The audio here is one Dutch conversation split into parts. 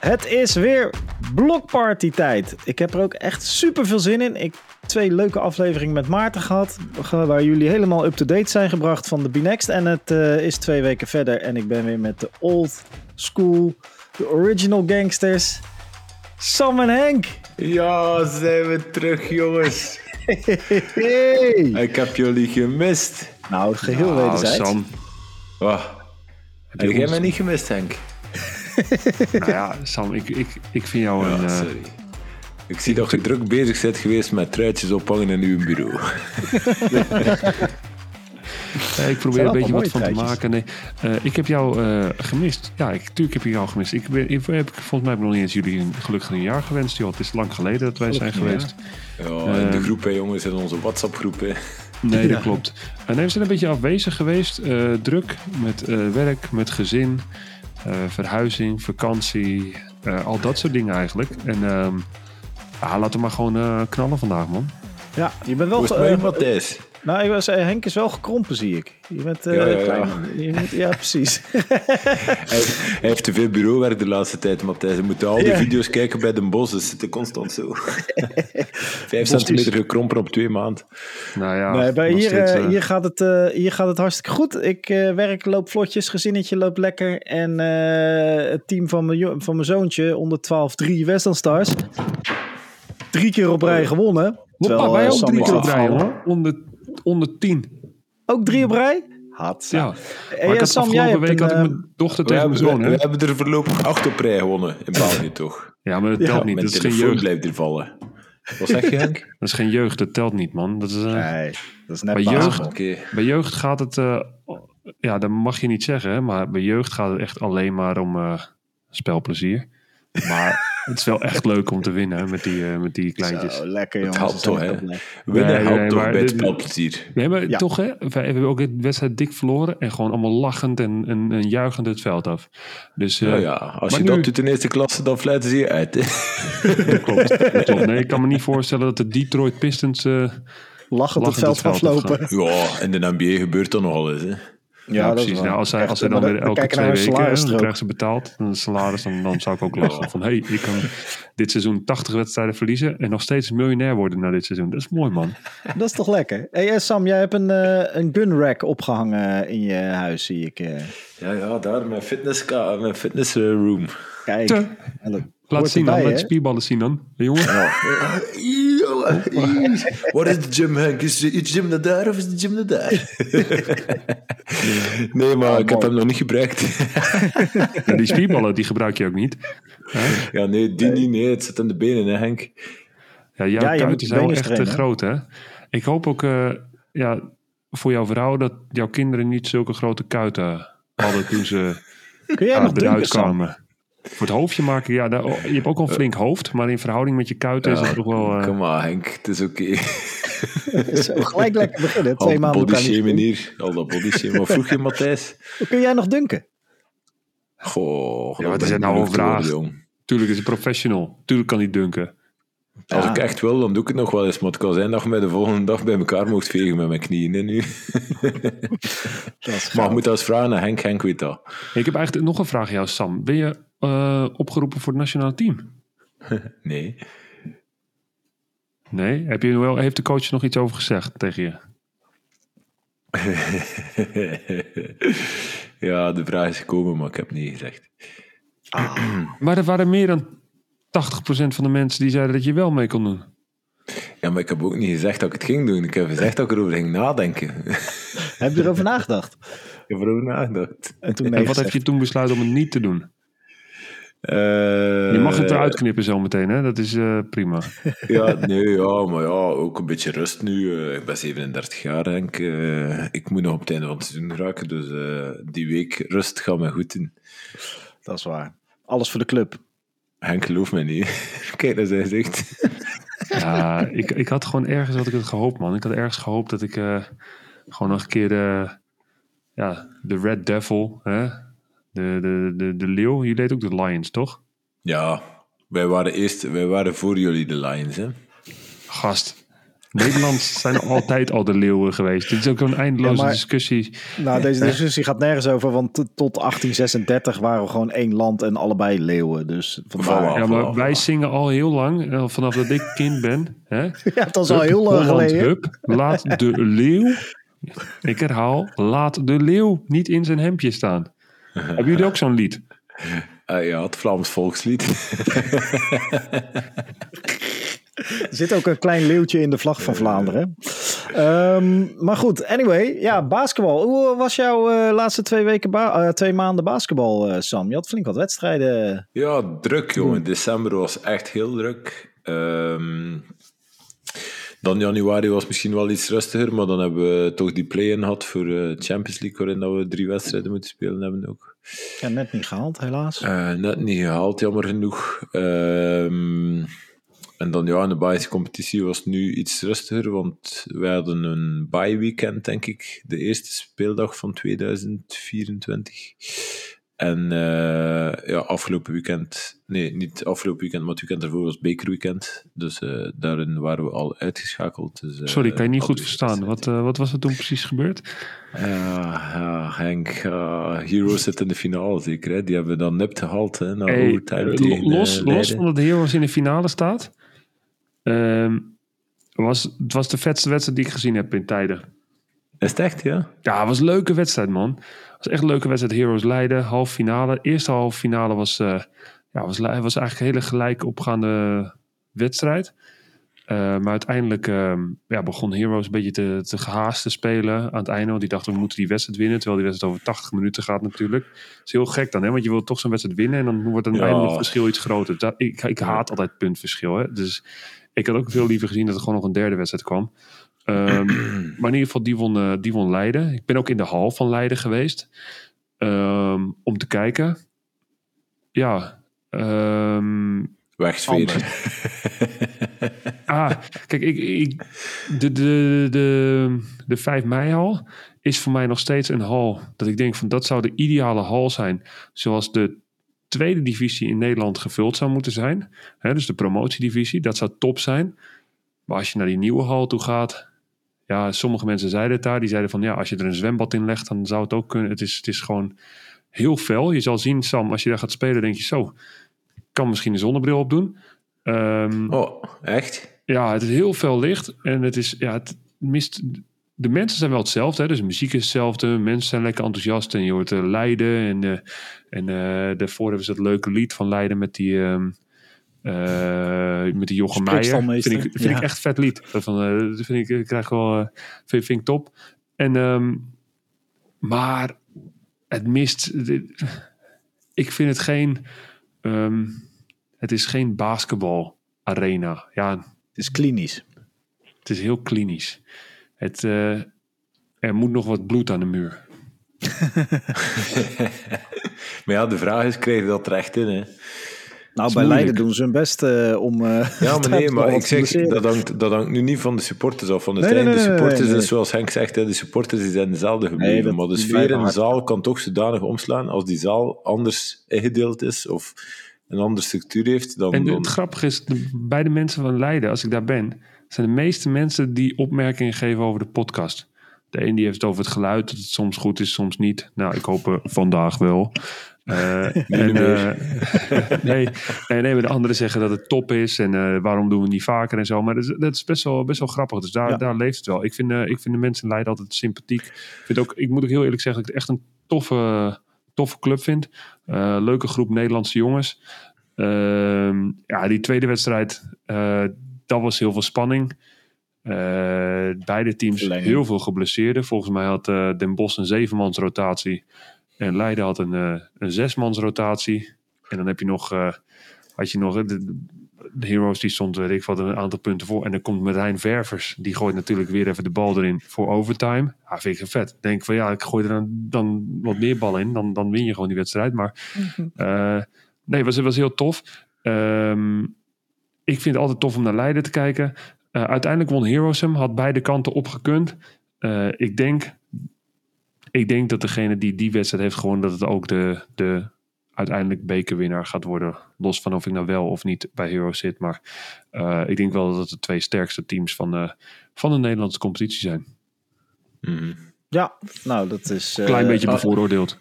Het is weer blokparty tijd. Ik heb er ook echt super veel zin in. Ik heb twee leuke afleveringen met Maarten gehad. Waar jullie helemaal up-to-date zijn gebracht van de B-Next. En het uh, is twee weken verder. En ik ben weer met de old school, de original gangsters. Sam en Henk. Ja, zijn we terug, jongens. Hey. Ik heb jullie gemist. Nou, geheel Nou, wederzijds. Sam. Oh. Heb je jij mij niet gemist, Henk? Nou ja, Sam, ik, ik, ik vind jou een... Ja, eh, sorry. Ik zie dat je druk bezig bent geweest met truitjes ophangen in uw bureau. ik probeer een beetje wat van te maken. Nee, eh, ik heb jou eh, gemist. Ja, ik, tuurlijk heb ik jou gemist. Ik ben, ik, heb, volgens mij heb ik nog niet eens jullie een gelukkig nieuwjaar gewenst. Joh. Het is lang geleden dat wij zijn geweest. Ja, in de groep, hè, jongens, in onze WhatsApp-groep. hè. Nee, dat Ja. klopt. En nee, we zijn een beetje afwezig geweest. eh, druk met eh, werk, met gezin, verhuizing, vakantie. eh, al dat soort dingen eigenlijk. En ehm, ja, laten we maar gewoon eh, knallen vandaag, man. Ja, je bent wel... Hoe is het nou, ik was, Henk is wel gekrompen, zie ik. Je bent eh, Ja, ja, ja. klein. Je moet, ja, precies. Hij, hij heeft te veel bureauwerk de laatste tijd, Matthijs. Hij moet al die Ja. video's kijken bij de bos. Dus zit constant zo. Vijf centimeter gekrompen op twee maanden. Nou ja, Nee, bij nog hier, steeds, eh, eh, hier, gaat het, eh, hier gaat het hartstikke goed. Ik eh, werk, loop vlotjes, gezinnetje loopt lekker. En eh, het team van mijn, van mijn zoontje, onder 12, 3 Western Stars. Drie keer op rij gewonnen. Hoppa, Terwijl, wij ook drie keer op rij, hoor. Onder, onder tien. Ook drie op rij? Had. Ja. Hey, Maar ik eh, had Sam, afgelopen week een, had ik eh, mijn dochter We tegen mijn hebben, zoon, we hè? hebben er voorlopig acht op rij gewonnen in België, toch? Ja, maar dat Ja, telt niet. Mijn Dat is geen jeugd. blijft er vallen. Wat zeg je, Henk? Dat is geen jeugd, dat telt niet, man. Dat is, eh, Nee, dat is net Bij jeugd-. Bij jeugd gaat het... eh, ja, dat mag je niet zeggen, hè, maar bij jeugd gaat het echt alleen maar om eh, spelplezier. Maar het is wel echt leuk om te winnen met die, eh, met die kleintjes. Zo, lekker Het jongens. helpt dat toch, hè? Winnen Nee, helpt nee, toch bij het dit- spelplezier. Nee, maar Ja. toch, hè? Wij hebben ook de wedstrijd dik verloren en gewoon allemaal lachend en, en, en juichend het veld af. Dus eh, Ja, ja. Als je nu- dat doet in eerste klasse, dan fluiten ze je uit. Dat klopt, dat klopt. Nee, ik kan me niet voorstellen dat de Detroit Pistons eh, Lachend het Lachend veld het veld aflopen. Ja, in de NBA gebeurt dat nogal eens. Hè? Ja, is precies. Nou, als zij, Echt, als zij dan we- weer we elke twee weken, dan salarisstrook. krijgen ze betaald, een salaris, dan, dan zou ik ook lachen. Van, hé, hey, ik kan dit seizoen 80 wedstrijden verliezen en nog steeds miljonair worden na dit seizoen. Dat is mooi, man. Dat is toch lekker? Hey, eh, Sam, jij hebt een, eh, een gun rack opgehangen in je huis, zie ik. eh. Ja, ja, daar, mijn fitness, mijn fitness eh, room. Kijk. Te. Laat zien dan, laat spierballen zien dan. Jongen, Wat is de gym, Henk? Is de gym naar daar of is de gym naar daar? nee, maar ik heb hem nog niet gebruikt. Ja, die spierballen die gebruik je ook niet. ja, nee, die niet. Nee, het zit aan de benen, hè, Henk. Ja, jouw Ja, zijn wel echt te groot, hè? Ik hoop ook eh, ja, voor jouw vrouw dat jouw kinderen niet zulke grote kuiten hadden toen ze Kun jij nog eruit kwamen. Voor het hoofdje maken, ja, daar, je hebt ook wel een flink hoofd, maar in verhouding met je kuiten is het toch wel... eh, Kom maar, Henk. Het is oké. Zo, gelijk lekker beginnen. Al Twee dat maanden elkaar niet hier. Al dat body shamen. Wat vroeg je, Matthijs? Hoe kun jij nog dunken? Goh. Ja, wat dat is het nou een vraag? worden, jong. Tuurlijk is hij professional. Tuurlijk kan hij dunken. Als ik echt wil, dan doe ik het nog wel eens. Maar het kan zijn dat je mij de volgende dag bij elkaar mocht vegen met mijn knieën. Hè, nu. Dat Maar goud. moet als vragen naar Henk. Henk weet dat. Ik heb eigenlijk nog een vraag aan jou, Sam. Ben je eh, opgeroepen voor het nationale team? Nee. Nee? Heb je wel, heeft de coach nog iets over gezegd tegen je? ja, de vraag is gekomen, maar ik heb niet gezegd. Maar er waren meer dan 80% van de mensen die zeiden dat je wel mee kon doen. Ja, maar ik heb ook niet gezegd dat ik het ging doen. Ik heb gezegd dat ik erover ging nadenken. Heb je erover nagedacht? ik heb erover nagedacht. En toen En wat heb je toen besloten om het niet te doen? Eh, Je mag het eruit knippen zometeen, hè? Dat is eh, prima. Ja, nee, ja, maar ja, ook een beetje rust nu. Eh, ik ben 37 jaar, denk ik. Ik moet nog op het einde van het seizoen raken, dus eh, die week rust gaat mij goed in. Dat is waar. Alles voor de club. Henk gelooft mij niet. Kijk naar zijn gezicht. Ja, ik, ik had gewoon ergens had ik het gehoopt, man. Ik had ergens gehoopt dat ik eh, gewoon nog een keer de, ja, de Red Devil, hè? De, de, de, de leeuw. Je deed ook de Lions, toch? Ja, wij waren eerst, wij waren voor jullie de Lions, hè. Gast. Nederland zijn altijd al de leeuwen geweest. Dit is ook een eindeloze Ja, maar- discussie. Nou, deze discussie gaat nergens over, want tot 1836 waren we gewoon één land en allebei leeuwen. Dus vandaar. Ja, maar wij zingen al heel lang, eh, vanaf dat ik kind ben. Hè? Ja, dat is al heel lang Holland, geleden. hup, laat de leeuw, ik herhaal, laat de leeuw niet in zijn hemdje staan. Hebben jullie ook zo'n lied? Eh, ja, het Vlaams volkslied. Er zit ook een klein leeuwtje in de vlag van Vlaanderen. Ehm, maar goed, anyway. Ja, basketbal. Hoe was jouw eh, laatste twee, weken ba- eh, twee maanden basketbal, eh, Sam? Je had flink wat wedstrijden. Ja, druk jongen. December was echt heel druk. Ehm, dan januari was misschien wel iets rustiger, maar dan hebben we toch die play-in gehad voor de Champions League, waarin dat we drie wedstrijden moeten spelen hebben ook. Ja, net niet gehaald, helaas. Eh, net niet gehaald, jammer genoeg. Ehm, en dan ja, in de Belgische competitie was het nu iets rustiger, want we hadden een bye weekend, denk ik. De eerste speeldag van 2024. En eh, ja, afgelopen weekend, nee, niet afgelopen weekend, maar het weekend ervoor was bekerweekend. Dus eh, daarin waren we al uitgeschakeld. Dus, eh, Sorry, ik kan je niet goed verstaan. Wat, wat was er toen precies gebeurd? Ja, ja, Henk, ja, Heroes zit in de finale zeker. Hè? Die hebben we dan nipt gehaald hè, na Hey, overtime tegen los, los Leiden. van dat de Heroes in de finale staat. ehm, was, het was de vetste wedstrijd die ik gezien heb in tijden. Is het echt, ja? Ja, het was een leuke wedstrijd, man. Het was echt een leuke wedstrijd. Heroes Leiden, halve finale. Eerste halve finale was, eh, ja, was, was eigenlijk een hele gelijk opgaande wedstrijd. Eh, maar uiteindelijk ehm, ja, begon Heroes een beetje te, te gehaast te spelen aan het einde. Want die dachten, we moeten die wedstrijd winnen. Terwijl die wedstrijd over 80 minuten gaat natuurlijk. Dat is heel gek dan, hè? want je wilt toch zo'n wedstrijd winnen. En dan wordt het Ja. uiteindelijk verschil iets groter. Dat, ik, ik haat altijd puntverschil. Hè? Dus ik had ook veel liever gezien dat er gewoon nog een derde wedstrijd kwam. Ehm, maar in ieder geval, die won, eh, die won Leiden. Ik ben ook in de hal van Leiden geweest. ehm, om te kijken. Ja. ehm, Wegsfeer. ah, kijk, ik, ik, de, de, de, de 5 mei hal is voor mij nog steeds een hal. Dat ik denk van dat zou de ideale hal zijn. Zoals de tweede divisie in Nederland gevuld zou moeten zijn. Dus de promotiedivisie, dat zou top zijn. Maar als je naar die nieuwe hal toe gaat. Ja, sommige mensen zeiden het daar. Die zeiden van ja, als je er een zwembad in legt, dan zou het ook kunnen. Het is, het is gewoon heel fel. Je zal zien, Sam, als je daar gaat spelen, denk je zo. Kan misschien een zonnebril opdoen. Ehm Oh, echt? ja, het is heel veel licht en het is, ja, het mist. De mensen zijn wel hetzelfde, hè? dus de muziek is hetzelfde. Mensen zijn lekker enthousiast en je hoort uh, Leiden. En, uh, en uh, daarvoor hebben ze dat leuke lied van Leiden met die, um, uh, met die Jochem Meijer. Vind, ik, vind ja. ik echt vet lied. Van, uh, dat vind ik, ik krijg wel, uh, vind, vind ik top. En, um, maar het mist. Ik vind het geen. Um, het is geen basketbal arena. Ja, het is klinisch. Het is heel klinisch. Het, uh, er moet nog wat bloed aan de muur. maar ja, de vraag is, krijg je dat terecht in, hè? Nou, bij Leiden doen ze hun best uh, om... Uh, ja, maar nee, maar ik zeg, dat hangt, dat hangt nu niet van de supporters af. Van de, nee, de supporters, nee, nee. is zoals Henk zegt, hè, de supporters die zijn dezelfde gebleven. maar de sfeer in de zaal kan toch zodanig omslaan als die zaal anders ingedeeld is of een andere structuur heeft. Dan, En dan... het grappige is, de, bij de mensen van Leiden, als ik daar ben, zijn de meeste mensen die opmerkingen geven over de podcast. De een die heeft het over het geluid, dat het soms goed is, soms niet. Nou, ik hoop uh, vandaag wel. Uh, en, uh, nee, nee, nee, maar de anderen zeggen dat het top is en uh, waarom doen we het niet vaker en zo. Maar dat is, dat is best, wel, best wel grappig. Dus daar, ja. daar leeft het wel. Ik vind, ik vind de mensen in Leiden altijd sympathiek. Ik, vind ook, ik moet ook heel eerlijk zeggen dat ik het echt een toffe, toffe club vind. leuke groep Nederlandse jongens. Ehm, ja, die tweede wedstrijd, dat was heel veel spanning. Uh, beide teams Verlenging. heel veel geblesseerden. Volgens mij had uh, Den Bosch een zevenmans rotatie. En Leiden had een, uh, een zesmans rotatie. En dan heb je nog, had je nog de, de Heroes die stond, weet ik wat, een aantal punten voor. En dan komt Marijn Ververs. Die gooit natuurlijk weer even de bal erin voor overtime. Ja, vind ik vet. Denk van ja, ik gooi er dan, dan wat meer bal in. Dan, dan win je gewoon die wedstrijd. Maar -hmm. nee, het was, was heel tof. Um, ik vind het altijd tof om naar Leiden te kijken. Uh, uiteindelijk won Heroes hem, had beide kanten opgekund. Uh, ik, denk, ik denk dat degene die die wedstrijd heeft gewonnen, dat het ook de, de uiteindelijk bekerwinnaar gaat worden. Los van of ik nou wel of niet bij Hero zit. Maar eh, ik denk wel dat het de twee sterkste teams van, de van de Nederlandse competitie zijn. Mhm. Ja, nou dat is... eh, Klein beetje ah, bevooroordeeld.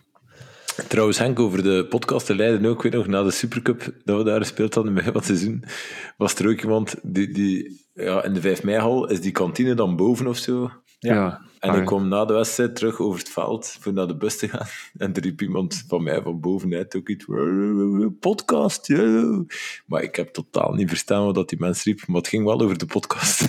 Trouwens, Henk, over de podcast te leiden ook weer nog na de Supercup dat we daar gespeeld hadden bij wat seizoen, was er ook iemand die, die ja, in de 5 mei-hal is die kantine dan boven of zo. Ja. Ja. En Ah, ik kwam na de wedstrijd terug over het veld voor naar de bus te gaan. En er riep iemand van mij van bovenuit ook iets. Podcast. Maar ik heb totaal niet verstaan wat dat die mens riep. Maar het ging wel over de podcast.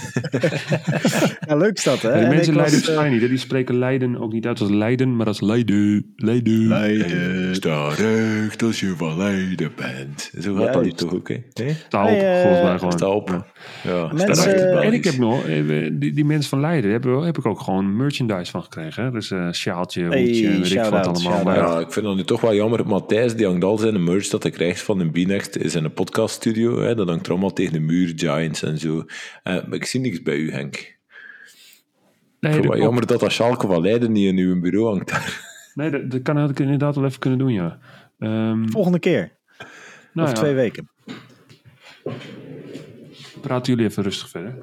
Ja, leuk is dat, hè? Ja, die En mensen ik was, Leiden eh, niet. hè. Die spreken Leiden ook niet uit als Leiden, maar als Leiden. Leiden. Leiden, sta recht als je van Leiden bent. Zo gaat dat niet toch ook, hè? Nee? Sta op, Hey, eh, volgens mij gewoon. Sta op. Ja, Mensen- sta. En ik heb nog, eh, die, die mensen van Leiden, heb, heb ik ook gewoon merchandise van gekregen. Hè? Dus een sjaaltje, Hey, hoedje, weet ik veel wat allemaal. Maar ja, ik vind dat nu toch wel jammer. Matthijs, die hangt al zijn merch dat hij krijgt van de B-Next, is in een podcaststudio. Hè. Dat hangt er allemaal tegen de muur, Giants en zo. Eh, maar ik zie niks bij u, Henk. Ik vind het jammer dat dat Schalke van Leiden niet in uw bureau hangt daar. nee, dat, dat kan had ik inderdaad wel even kunnen doen, ja. Ehm, Volgende keer. nou of ja, twee weken. Praten jullie even rustig verder.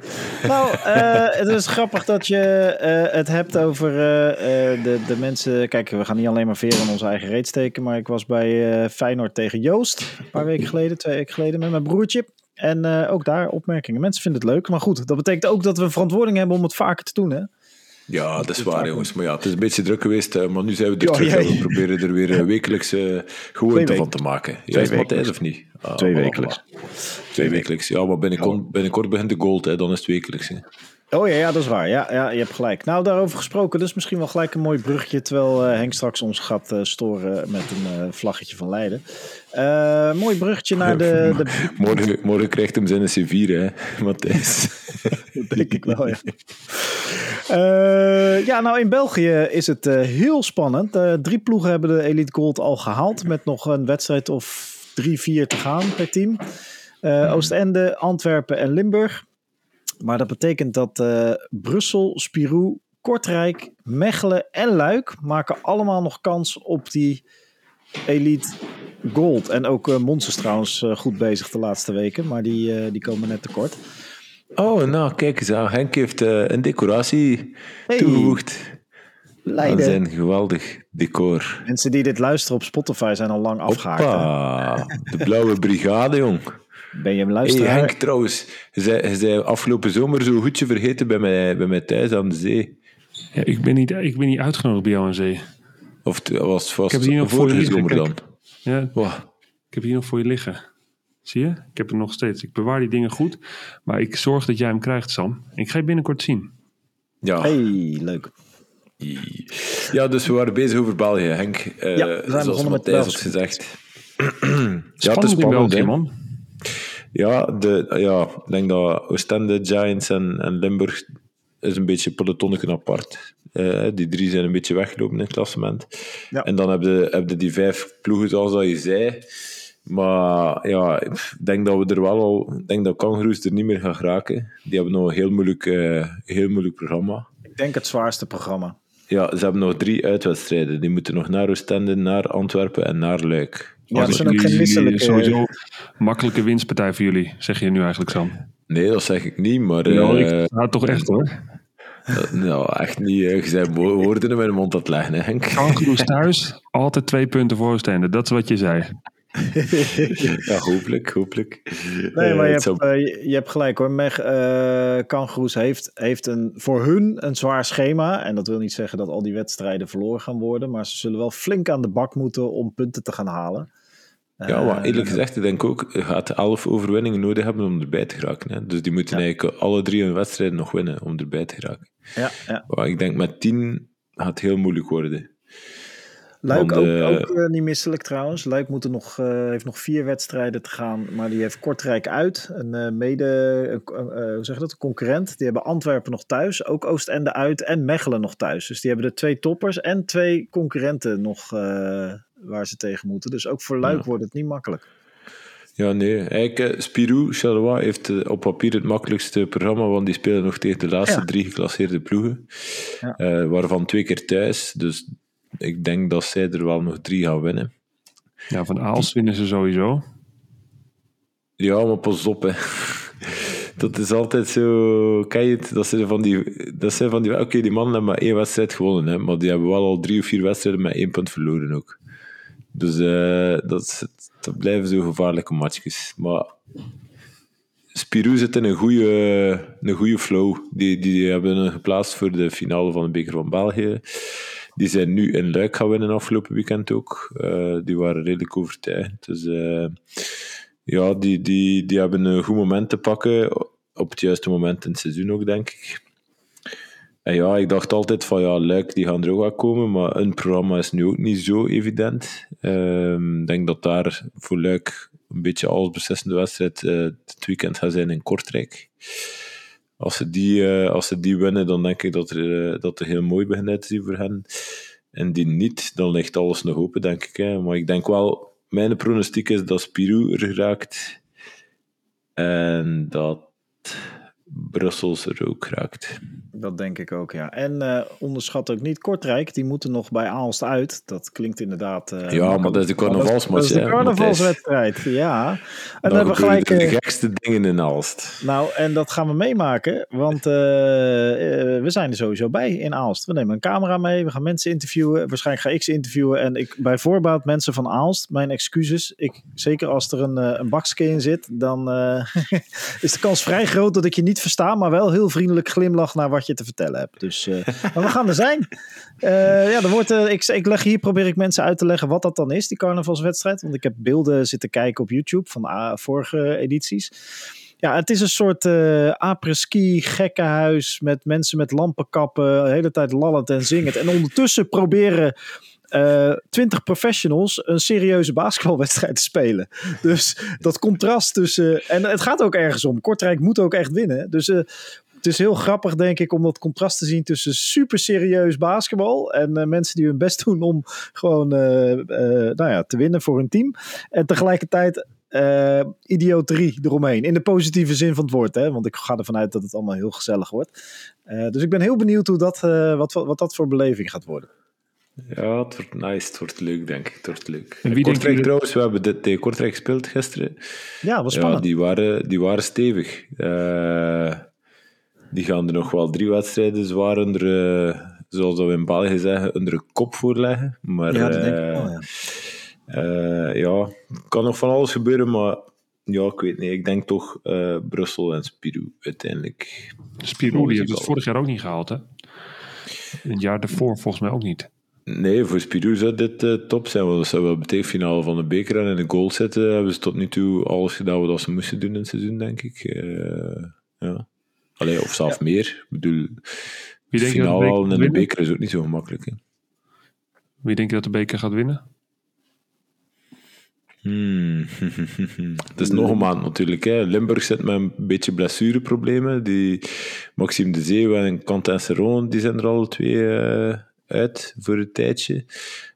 Nou, eh, het is grappig dat je eh, het hebt over eh, de, de mensen. Kijk, we gaan niet alleen maar veren in onze eigen reet steken. Maar ik was bij Feyenoord tegen Joost. Een paar weken geleden, twee weken geleden met mijn broertje. En ook daar opmerkingen. Mensen vinden het leuk. Maar goed, dat betekent ook dat we verantwoording hebben om het vaker te doen. Hè? Ja, dat is waar, jongens. Maar ja, het is een beetje druk geweest. eh, Maar nu zijn we er Ja, terug we proberen er weer eh, wekelijks eh gewoonte van te maken. Ja, is Matthijs of niet? Ah, Twee wekelijks. Twee wekelijks. Ja, maar binnenkort, binnenkort begint de gold, hè. dan is het wekelijks. Hè. Oh ja, ja, dat is waar. Ja, ja, je hebt gelijk. Nou, daarover gesproken. Dus misschien wel gelijk een mooi bruggetje. Terwijl eh, Henk straks ons gaat eh, storen met een eh, vlaggetje van Leiden. Mooi bruggetje naar de, de Morgen, morgen krijgt hem zijn C4, hè, Matthijs. Dat denk ik wel, ja. Ja, nou in België is het heel spannend. Drie ploegen hebben de Elite Gold al gehaald. Met nog een wedstrijd of drie, vier te gaan per team. Eh, Oostende, Antwerpen en Limburg. Maar dat betekent dat eh, Brussel, Spirou, Kortrijk, Mechelen en Luik maken allemaal nog kans op die Elite Gold. En ook uh, Mons is trouwens eh, goed bezig de laatste weken. Maar die, die komen net tekort. Oh, nou, kijk eens aan. Henk heeft een decoratie Hey. toegevoegd aan Leiden. zijn geweldig decor. Mensen die dit luisteren op Spotify zijn al lang afgehaakt. hè? De blauwe brigade, jong. Ben je een Hey luisteraar? Henk, trouwens, je zei, afgelopen zomer zo goedje vergeten bij mij, bij mij thuis aan de zee. Ja, ik, ben niet, ik ben niet uitgenodigd bij jou aan zee. Of het was vast heb het hier nog voor je liggen, zomer dan. kijk. Ja, Wow. ik heb hier nog voor je liggen. Zie je? Ik heb het nog steeds. Ik bewaar die dingen goed. Maar ik zorg dat jij hem krijgt, Sam. Ik ga je binnenkort zien. Ja. Hey, leuk. ja, dus we waren bezig over België, Henk. Eh, Ja, we zijn zoals begonnen met Matthijs had gezegd. ja, het is in spannend, België, man. Ja, de, ja, ik denk dat Oostende, Giants en, en Limburg is een beetje pelotonneken apart. Eh, die drie zijn een beetje weggelopen in het klassement. Ja. En dan heb je, heb je die vijf ploegen, zoals dat je zei. Maar ja, ik denk dat we er wel al... Ik denk dat Kangaroos er niet meer gaan geraken. Die hebben nog een heel moeilijk, eh, heel moeilijk programma. Ik denk het zwaarste programma. Ja, ze hebben nog drie uitwedstrijden. Die moeten nog naar Oostende, naar Antwerpen en naar Luik. Ja, dat zijn ook geen misselijke... Sowieso makkelijke winstpartij voor jullie, zeg je nu eigenlijk, Sam. Nee, dat zeg ik niet, maar... Ja, eh, ik ja, toch echt hoor. dat- nou, echt niet. eh, Je zei wo- woorden in mijn mond aan het leggen, hè, Henk. Thuis, altijd twee punten voor Oostende. Dat is wat je zei. Ja, hopelijk, hopelijk. Nee, maar Eh, je hebt, zou- eh, je, je hebt gelijk hoor. Meg, Kangaroos heeft, heeft een, voor hun een zwaar schema. En dat wil niet zeggen dat al die wedstrijden verloren gaan worden. Maar ze zullen wel flink aan de bak moeten om punten te gaan halen. ja, maar eerlijk gezegd, ik denk ook, je gaat elf overwinningen nodig hebben om erbij te geraken. Hè. Dus die moeten Ja. eigenlijk alle drie hun wedstrijden nog winnen om erbij te geraken. Ja, ja. Maar ik denk met tien gaat het heel moeilijk worden. Luik ook, eh, ook eh, niet misselijk trouwens. Luik moet er nog, eh, heeft nog vier wedstrijden te gaan, maar die heeft Kortrijk uit. Een mede, hoe zeg je dat, een concurrent. Die hebben Antwerpen nog thuis, ook Oostende uit en Mechelen nog thuis. Dus die hebben de twee toppers en twee concurrenten nog waar ze tegen moeten. Dus ook voor Luik Ja. wordt het niet makkelijk. Ja, nee. Eigenlijk, Spirou, Charleroi heeft op papier het makkelijkste programma, want die spelen nog tegen de laatste Ja. drie geclasseerde ploegen. Ja. Waarvan twee keer thuis. Dus ik denk dat zij er wel nog drie gaan winnen. Ja, van Aalst winnen ze sowieso. Ja, maar pas op, hè. Dat is altijd zo... Ken je het? Dat zijn van die... Dat zijn van die Oké, die mannen hebben maar één wedstrijd gewonnen, hè. Maar die hebben wel al drie of vier wedstrijden met één punt verloren ook. Dus uh, dat, is, dat blijven zo gevaarlijke matchjes. Maar... Spirou zit in een goede, een goede flow. Die, die hebben hem geplaatst voor de finale van de Beker van België. Die zijn nu in Luik gaan winnen afgelopen weekend ook. Uh, die waren redelijk overtuigend. Dus uh, ja, die, die, die hebben een goed moment te pakken. Op het juiste moment in het seizoen ook, denk ik. En ja, ik dacht altijd van ja, Luik die gaan er ook wel komen, maar een programma is nu ook niet zo evident. Ehm, ik denk dat daar voor Luik een beetje als beslissende wedstrijd uh, het weekend gaat zijn in Kortrijk. Als ze die, uh, als ze die winnen, dan denk ik dat er, uh, dat er heel mooi begint uit te zien voor hen. En die niet, dan ligt alles nog open, denk ik. Hè. Maar ik denk wel, mijn pronostiek is dat Spirou er raakt. En dat Brussels er ook raakt. Dat denk ik ook, ja. En uh, onderschat ook niet Kortrijk, die moeten nog bij Aalst uit. Dat klinkt inderdaad... Uh, ja, maar dat is de carnavalsmatch. Dat is de carnavalswedstrijd, ja. En dan hebben we gelijk... de gekste dingen in Aalst. Nou, en dat gaan we meemaken, want uh, we zijn er sowieso bij in Aalst. We nemen een camera mee, we gaan mensen interviewen. Waarschijnlijk ga ik ze interviewen. En ik, bij voorbaat mensen van Aalst, mijn excuses. Ik, zeker als er een, een bakske in zit, dan is de kans vrij groot dat ik je niet versta, maar wel heel vriendelijk glimlach naar wat je te vertellen hebt. Dus uh, maar we gaan er zijn. Uh, ja, er wordt, uh, ik, ik leg hier, probeer ik mensen uit te leggen wat dat dan is, die carnavalswedstrijd. Want ik heb beelden zitten kijken op YouTube van vorige edities. Ja, het is een soort uh, apres-ski gekkenhuis met mensen met lampenkappen, de hele tijd lallend en zingend. En ondertussen proberen twintig uh, professionals een serieuze basketbalwedstrijd te spelen. Dus dat contrast tussen. En het gaat ook ergens om. Kortrijk moet ook echt winnen. Dus het is heel grappig, denk ik, om dat contrast te zien tussen super serieus basketbal en uh, mensen die hun best doen om gewoon nou ja, te winnen voor hun team. En tegelijkertijd uh, idioterie eromheen. In de positieve zin van het woord. Hè? Want ik ga ervan uit dat het allemaal heel gezellig wordt. Uh, dus ik ben heel benieuwd hoe dat, uh, wat, wat dat voor beleving gaat worden. Ja, het wordt nice. Het wordt leuk, denk ik. Het wordt leuk. En wie Kortrijk je... trouwens, we hebben dit tegen Kortrijk gespeeld gisteren. Ja, was spannend. Ja, die waren, die waren stevig. Die gaan er nog wel drie wedstrijden zwaar onder, zoals we in België zeggen, onder de kop voorleggen. Maar, ja, dat denk ik wel, ja. Uh, ja, kan nog van alles gebeuren, maar ja, ik weet niet. Ik denk toch uh, Brussel en Spirou uiteindelijk. Spirou die heeft het vorig jaar ook niet gehaald, hè? Het jaar daarvoor volgens mij ook niet. Nee, voor Spirou zou dit uh, top zijn. Want dat zou wel betekenen finale van de beker en in de goal zetten. Hebben ze tot nu toe alles gedaan wat ze moesten doen in het seizoen, denk ik. ja. Allee, of zelfs ja. meer. Ik bedoel, Wie denk finale in de beker is ook niet zo gemakkelijk. Hè? Wie denk je dat de beker gaat winnen? Hmm. Het is nog een maand natuurlijk. Hè. Limburg zit met een beetje blessureproblemen. Die Maxime de Zeeuw en Quentin Serron die zijn er alle twee uh, uit voor een tijdje.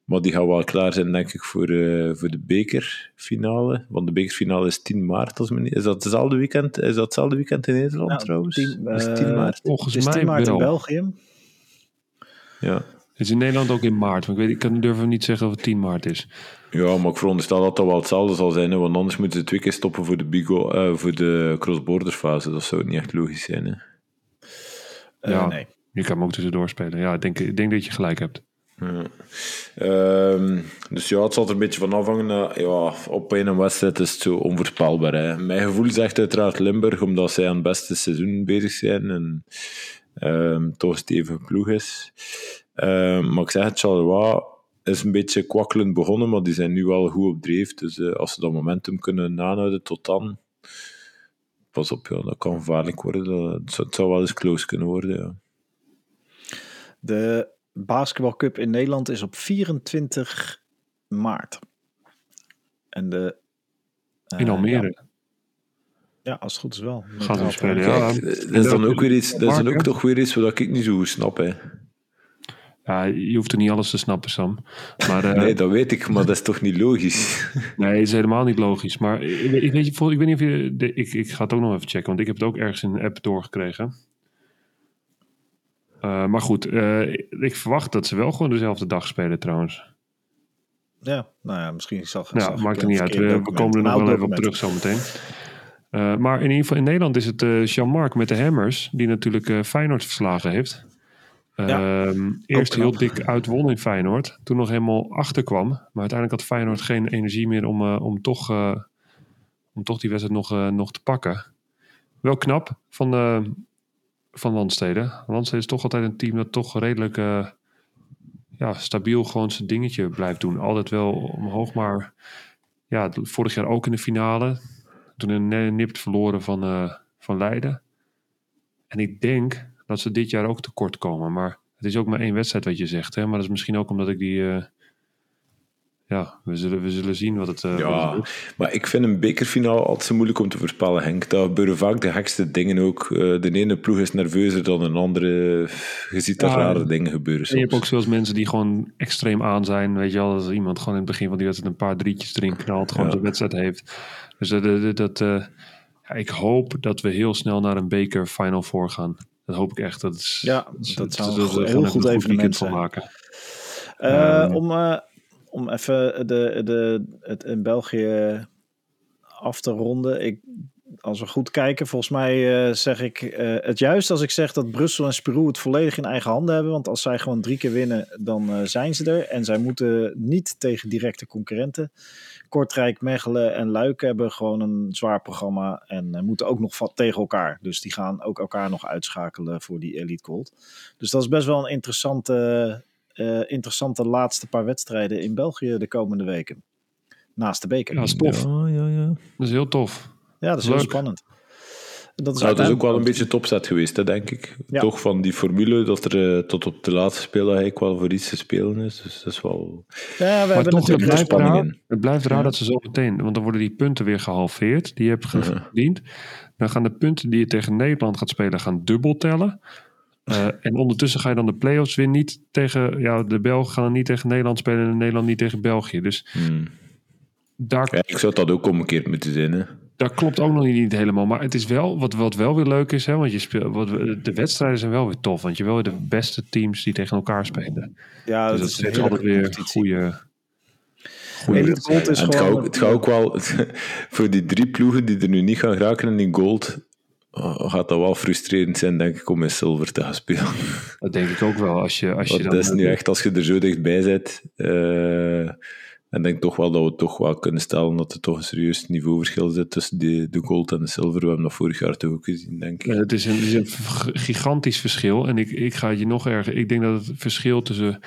Maar die gaan wel klaar zijn, denk ik, voor, uh, voor de bekerfinale. Want de bekerfinale is 10 maart. Als men, is dat hetzelfde weekend? Is dat hetzelfde weekend in Nederland nou, trouwens? 10, uh, is 10 maart? Volgens mij 10 maart in België. Ja. Het is in Nederland ook in maart. Maar ik, weet, ik kan, durf niet zeggen of het 10 maart is. Ja, maar ik veronderstel dat dat wel hetzelfde zal zijn. Hè, want anders moeten ze twee keer stoppen voor de, bigo, uh, voor de cross-border fase. Dat zou niet echt logisch zijn. Hè. Uh, ja, nee. Je kan hem ook tussendoor spelen. Ja, ik denk, ik denk dat je gelijk hebt. Ja. Um, dus ja, het zal er een beetje van afhangen. Uh, ja, op een wedstrijd is het zo onvoorspelbaar. Hè. Mijn gevoel zegt uiteraard Limburg, omdat zij aan het beste seizoen bezig zijn en um, toch stevig ploeg is. Um, maar ik zeg het, Charleroi is een beetje kwakkelend begonnen, maar die zijn nu wel goed op dreef. Dus uh, als ze dat momentum kunnen aanhouden tot dan, pas op, ja, dat kan gevaarlijk worden. Dat, het zou wel eens close kunnen worden. Ja. De basketbalcup in Nederland is op 24 maart. En de, uh, in Almere. Ja. ja. als het goed is wel. Gaan we spelen, ja. Kijk, dat is dan ook weer iets, dat is dan ook toch weer iets wat ik niet zo goed snap. Hè. Ja, je hoeft er niet alles te snappen, Sam. Maar, uh, nee, dat weet ik, maar dat is toch niet logisch? nee, is helemaal niet logisch. Maar ik, ik, weet, ik weet niet of je... De, ik, ik ga het ook nog even checken, want ik heb het ook ergens in een app doorgekregen. Uh, maar goed, uh, ik verwacht dat ze wel gewoon dezelfde dag spelen trouwens. Ja, nou ja, misschien zag Ja, zag ik maakt er niet uit. We, komen er nog Een wel even op terug zometeen. Eh maar in ieder geval in Nederland is het eh Jean-Marc met de Hammers, die natuurlijk eh, Feyenoord verslagen heeft. Ja, Ehm, eerst heel dik uitwon in Feyenoord. Toen nog helemaal achterkwam. Maar uiteindelijk had Feyenoord geen energie meer om, eh, om, toch, eh, om toch die wedstrijd nog, eh, nog te pakken. Wel knap van, eh van Landsteden. Landsteden is toch altijd een team dat toch redelijk eh, ja, stabiel gewoon zijn dingetje blijft doen. Altijd wel omhoog, maar ja, vorig jaar ook in de finale. Toen een nipt verloren van, eh, van Leiden. En ik denk dat ze dit jaar ook tekort komen. Maar het is ook maar één wedstrijd wat je zegt. Hè? Maar dat is misschien ook omdat ik die... eh, ja, we zullen, we zullen zien wat het... eh, wat het Ja, maar ik vind een bekerfinale altijd zo moeilijk om te voorspellen, Henk. Daar gebeuren vaak de gekste dingen ook. Eh, De ene ploeg is nerveuzer dan een andere. Je ziet er Ja, rare dingen gebeuren En je hebt soms. ook zoals mensen die gewoon extreem aan zijn. Weet je wel, dat iemand gewoon in het begin van die wedstrijd een paar drietjes erin knalt. Gewoon Ja. zijn wedstrijd heeft. Dus dat, dat, dat, eh, ja, ik hoop dat we heel snel naar een beker Final Four gaan. Dat hoop ik echt. Dat, is, Ja, dat zou we een heel goed een evenement weekend van zijn. maken. Eh, Ehm. om, eh, om even de, de, het in België af te ronden. Ik, als we goed kijken, volgens mij eh, zeg ik eh, het juist als ik zeg dat Brussel en Spirou het volledig in eigen handen hebben. Want als zij gewoon drie keer winnen, dan eh, zijn ze er. En zij moeten niet tegen directe concurrenten. Kortrijk, Mechelen en Luik hebben gewoon een zwaar programma. En moeten ook nog tegen elkaar. Dus die gaan ook elkaar nog uitschakelen voor die Elite Gold. Dus dat is best wel een interessante, eh, interessante laatste paar wedstrijden in België de komende weken. Naast de beker. Ja, Ja, dat is tof. Ja, ja, ja. Dat is heel tof. dat is heel spannend. Dat is, Nou, dat is ook wel een beetje topzet geweest, hè, denk ik. Ja. Toch van die formule dat er eh, tot op de laatste speeldag eigenlijk wel voor iets te spelen is. Dus dat is wel... Ja, we Maar hebben toch, het natuurlijk blijft spanning raar, in. het blijft raar Ja. dat ze zo meteen... Want dan worden die punten weer gehalveerd. Die je hebt verdiend. Dan gaan de punten die je tegen Nederland gaat spelen... gaan dubbel tellen. Eh, en ondertussen ga je dan de play-offs weer niet tegen... Ja, de Belgen gaan niet tegen Nederland spelen... en Nederland niet tegen België. Dus Hmm. daar, Ja, ik zou dat ook omgekeerd moeten zijn. Hè. daar klopt ook nog niet, helemaal. Maar het is wel... Wat, wat wel weer leuk is... Hè, want je speelt, wat, de wedstrijden zijn wel weer tof. Want je wil weer de beste teams die tegen elkaar spelen. Ja, dus dat dat is een altijd weer goede... goede Elite Gold is En het, gaat gewoon... ook, het gaat ook wel... voor die drie ploegen die er nu niet gaan geraken in die gold... gaat dat wel frustrerend zijn, denk ik, om in zilver te gaan spelen. Dat denk ik ook wel. Als je, als je dat is nu echt, als je er zo dichtbij zit... eh, en denk toch wel dat we toch wel kunnen stellen dat er toch een serieus niveauverschil zit tussen de, de gold en de zilver. We hebben dat vorig jaar toch ook gezien, denk ik. Het is een, het is een gigantisch verschil. En ik, ik ga het je nog erger. Ik denk dat het verschil tussen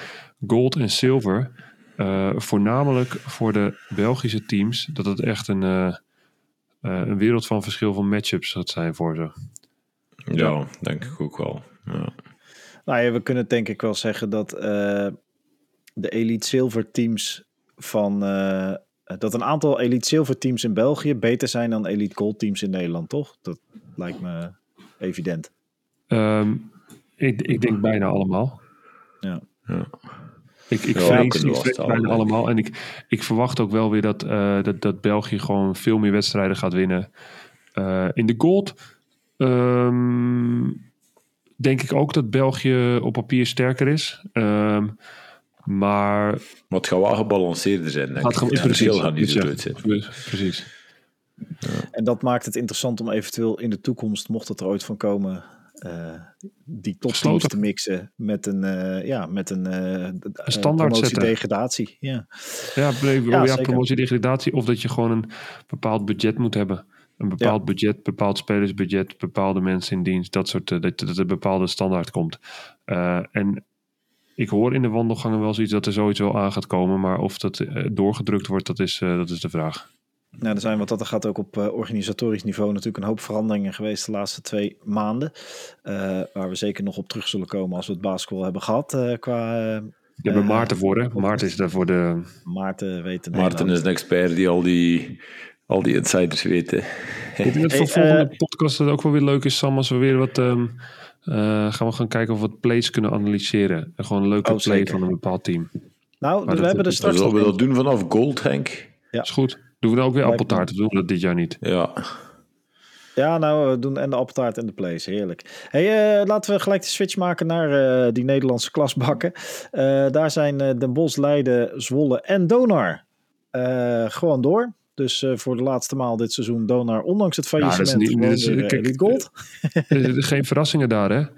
gold en silver, eh, voornamelijk voor de Belgische teams, dat het echt een, eh, een wereld van verschil van matchups gaat zijn voor ze. Ja, denk ik ook wel. Ja. Nou ja, we kunnen denk ik wel zeggen dat eh, de Elite Silver teams van... eh, dat een aantal Elite Silver teams in België beter zijn dan Elite Gold teams in Nederland, toch? Dat lijkt me evident. Ehm, ik, ik denk bijna allemaal. Ja. Ja. Ik, ik Ja, vrees, kunnen ik we vrees vaststellen, bijna denk ik. allemaal. En ik, ik verwacht ook wel weer dat, eh, dat, dat België gewoon veel meer wedstrijden gaat winnen. Eh, in de gold ehm, denk ik ook dat België op papier sterker is. Ehm, maar Maar het gaat wel gebalanceerder zijn, denk gaat ik. gewoon Het verschil gaat niet zo ja, groot zijn. Precies. En dat maakt het interessant om eventueel in de toekomst, mocht het er ooit van komen, eh, die topteams te mixen met een, eh, ja, met een, eh, standaard zetten. promotie-degradatie. Ja. Ja, nee, Ja, promotie, degradatie. Of dat je gewoon een bepaald budget moet hebben. Een bepaald budget, bepaald spelersbudget, bepaalde mensen in dienst. Dat soort, dat, dat er een bepaalde standaard komt. En ik hoor in de wandelgangen wel zoiets dat er zoiets wel aan gaat komen. Maar of dat doorgedrukt wordt, dat is, dat is de vraag. Nou, er zijn wat dat er gaat ook op eh, organisatorisch niveau natuurlijk een hoop veranderingen geweest de laatste twee maanden. Eh, waar we zeker nog op terug zullen komen als we het basketbal hebben gehad. eh, qua eh, Je hebt Maarten voor, hè? Maarten is daar voor de... Maarten weten. Maarten is een expert die al die, al die insiders weet. Ik denk dat voor volgende podcast het ook wel weer leuk is, Sam, als we weer wat... ehm, eh, gaan we gaan kijken of we wat plays kunnen analyseren. En gewoon een leuke Oh, play van een bepaald team. Nou, dus we dat- hebben er dat- straks Zullen we dat doen vanaf gold, Henk? Ja. Is goed. Doen we dan ook weer appeltaart? Of doen we dat dit jaar niet? Ja. Ja, nou, we doen en de appeltaart en de plays. Heerlijk. Hey, uh, laten we gelijk de switch maken naar uh, die Nederlandse klasbakken. Uh, daar zijn Den Bosch, Leiden, Zwolle en Donar gewoon door. Dus voor de laatste maal dit seizoen Donar, ondanks het faillissement, ja, niet, is, kijk, Elite Gold. geen verrassingen daar, hè? Nee.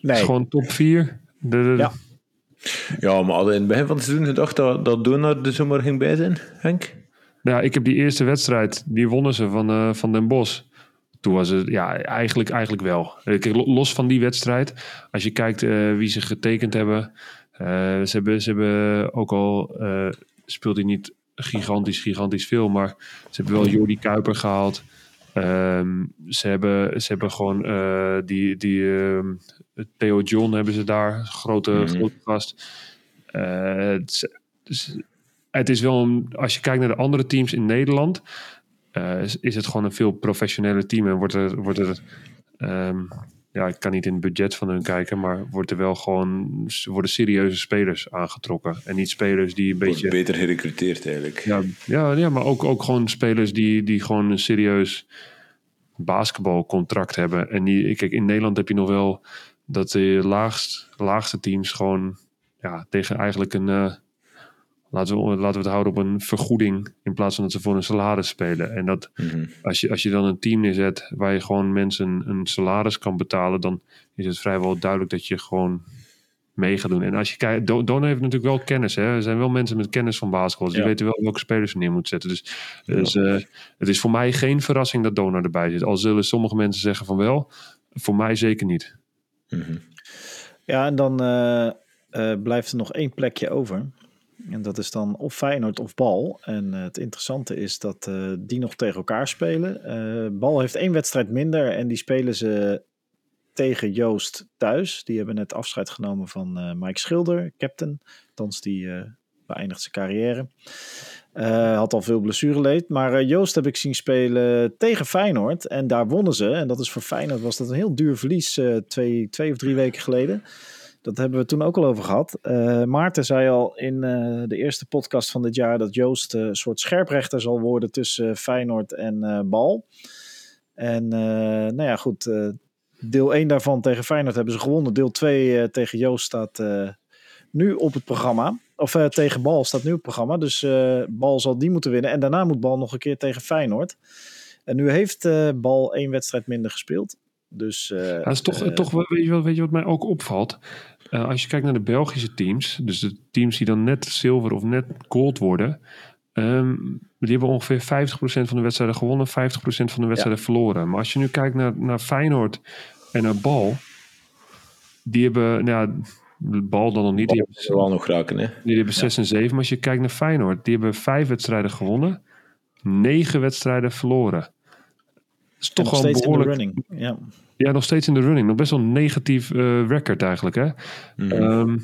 Het is gewoon top 4. De, de, ja. Ja, maar hadden in het begin van het seizoen gedacht dat, dat Donar de zomer ging bij zijn, Henk? Ja, ik heb die eerste wedstrijd, die wonnen ze van, uh, van Den Bosch. Toen was het, ja, eigenlijk, eigenlijk wel. los van die wedstrijd, als je kijkt uh, wie ze getekend hebben. Uh, ze, hebben ze hebben ook al, speelt hij niet gigantisch, gigantisch veel. Maar ze hebben wel Jordi Kuiper gehaald. Um, ze, hebben, ze hebben gewoon die, die uh, Theo John hebben ze daar, grote, mm -hmm. grote gast. Dus, het is wel, een, als je kijkt naar de andere teams in Nederland, uh, is, is, het gewoon een veel professionele team. En wordt er, wordt er um, ja, ik kan niet in het budget van hun kijken, maar wordt er wel gewoon, worden serieuze spelers aangetrokken. En niet spelers die een beetje... beter gerecruiteerd eigenlijk. Ja, ja, ja maar ook, ook gewoon spelers die, die gewoon een serieus basketbalcontract hebben. En die, kijk, in Nederland heb je nog wel dat de laagst, laagste teams gewoon ja, tegen eigenlijk een... Uh, Laten we, laten we het houden op een vergoeding in plaats van dat ze voor een salaris spelen. En dat Mhm. als, je, als je dan een team neerzet waar je gewoon mensen een salaris kan betalen, dan is het vrijwel duidelijk dat je gewoon mee gaat doen. En als je kijkt, Don Don heeft natuurlijk wel kennis. Hè? Er zijn wel mensen met kennis van basketbal. Dus die weten wel welke spelers ze neer moeten zetten. Dus, dus eh, het is voor mij geen verrassing dat Donor erbij zit. Al zullen sommige mensen zeggen van wel. Voor mij zeker niet. Mhm. Ja, en dan eh, eh, blijft er nog één plekje over. En dat is dan of Feyenoord of Bal. En eh, het interessante is dat eh, die nog tegen elkaar spelen. Eh, Bal heeft één wedstrijd minder en die spelen ze tegen Joost thuis. Die hebben net afscheid genomen van Mike Schilder, captain. Althans, die beëindigt zijn carrière. Eh, had al veel blessureleed. Maar Joost heb ik zien spelen tegen Feyenoord. En daar wonnen ze. En dat is voor Feyenoord was dat een heel duur verlies twee, twee of drie weken geleden. Dat hebben we toen ook al over gehad. Eh, Maarten zei al in eh, de eerste podcast van dit jaar dat Joost eh, een soort scherprechter zal worden tussen Feyenoord en Bal. En nou ja, goed. deel 1 daarvan tegen Feyenoord hebben ze gewonnen. Deel 2 eh, tegen Joost staat nu op het programma. Of tegen Bal staat nu op het programma. Dus Bal zal die moeten winnen. En daarna moet Bal nog een keer tegen Feyenoord. En nu heeft Bal één wedstrijd minder gespeeld. Dus, Dat is toch, toch weet, je wat, weet je wat mij ook opvalt? Eh, als je kijkt naar de Belgische teams, dus de teams die dan net zilver of net gold worden, ehm, die hebben ongeveer 50% van de wedstrijden gewonnen, 50% van de wedstrijden verloren. Maar als je nu kijkt naar, naar Feyenoord en naar Bal, die hebben, nou ja, Bal dan nog niet, die hebben, wel nog raken, hè? die hebben 6 en 7. Maar als je kijkt naar Feyenoord, die hebben vijf wedstrijden gewonnen, negen wedstrijden verloren. Dat is toch wel behoorlijk. in de running. Ja. Ja, nog steeds in de running. Nog best wel een negatief eh, record eigenlijk, hè? Mhm. Ehm,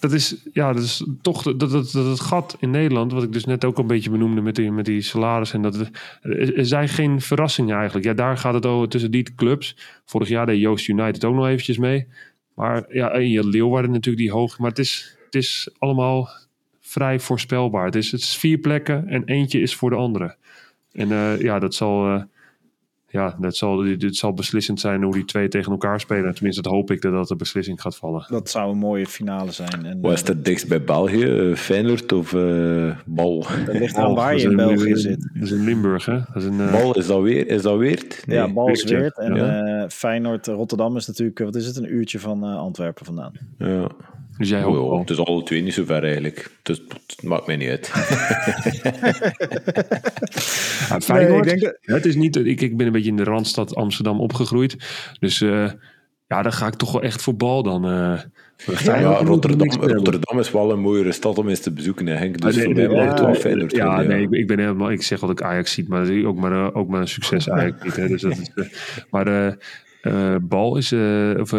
dat is, ja, dat is toch dat, dat, dat het gat in Nederland, wat ik dus net ook een beetje benoemde met die, met die salaris. En dat het, er er zijn geen verrassingen eigenlijk. Ja, daar gaat het over tussen die clubs. Vorig jaar deed Joost United ook nog eventjes mee. Maar ja, en je Leeuwarden natuurlijk die hoog. Maar het is, het is allemaal vrij voorspelbaar. Het is, het is vier plekken en eentje is voor de andere. En eh, ja, dat zal, eh, ja, dat zal, dit zal beslissend zijn hoe die twee tegen elkaar spelen. Tenminste, dat hoop ik dat dat de beslissing gaat vallen. Dat zou een mooie finale zijn. En, Wat is eh, het dichtst bij België? Eh, Feyenoord of eh, Bal? dat ligt aan waar dat je in een- België zit. Dat is in Limburg, hè? Dat is een, Bal, is dat weer? Is dat weer? Ja, Bal is Weert. Weert. En Ja. eh, Feyenoord, Rotterdam is natuurlijk, wat is het, een uurtje van eh, Antwerpen vandaan. Ja. dus jij hoopt het is alle twee niet zo ver eigenlijk. Dus het maakt mij niet uit. Ja, Feyenoord, Nee, ik denk dat- het is niet, ik, ik ben een beetje in de Randstad Amsterdam opgegroeid. Dus eh, ja, dan ga ik toch wel echt voor bal dan. Ja, moet Rotterdam. Rotterdam is wel een mooiere stad om eens te bezoeken, hè, Henk. Dus Ah, nee, voor mij nee, mag het wel ja, Ja, nee, ik, ik ben helemaal. Ik zeg dat ik Ajax ziet, maar ook maar, eh, ook maar een succes Ajax niet. Hè, dus dat is, maar Bal is, of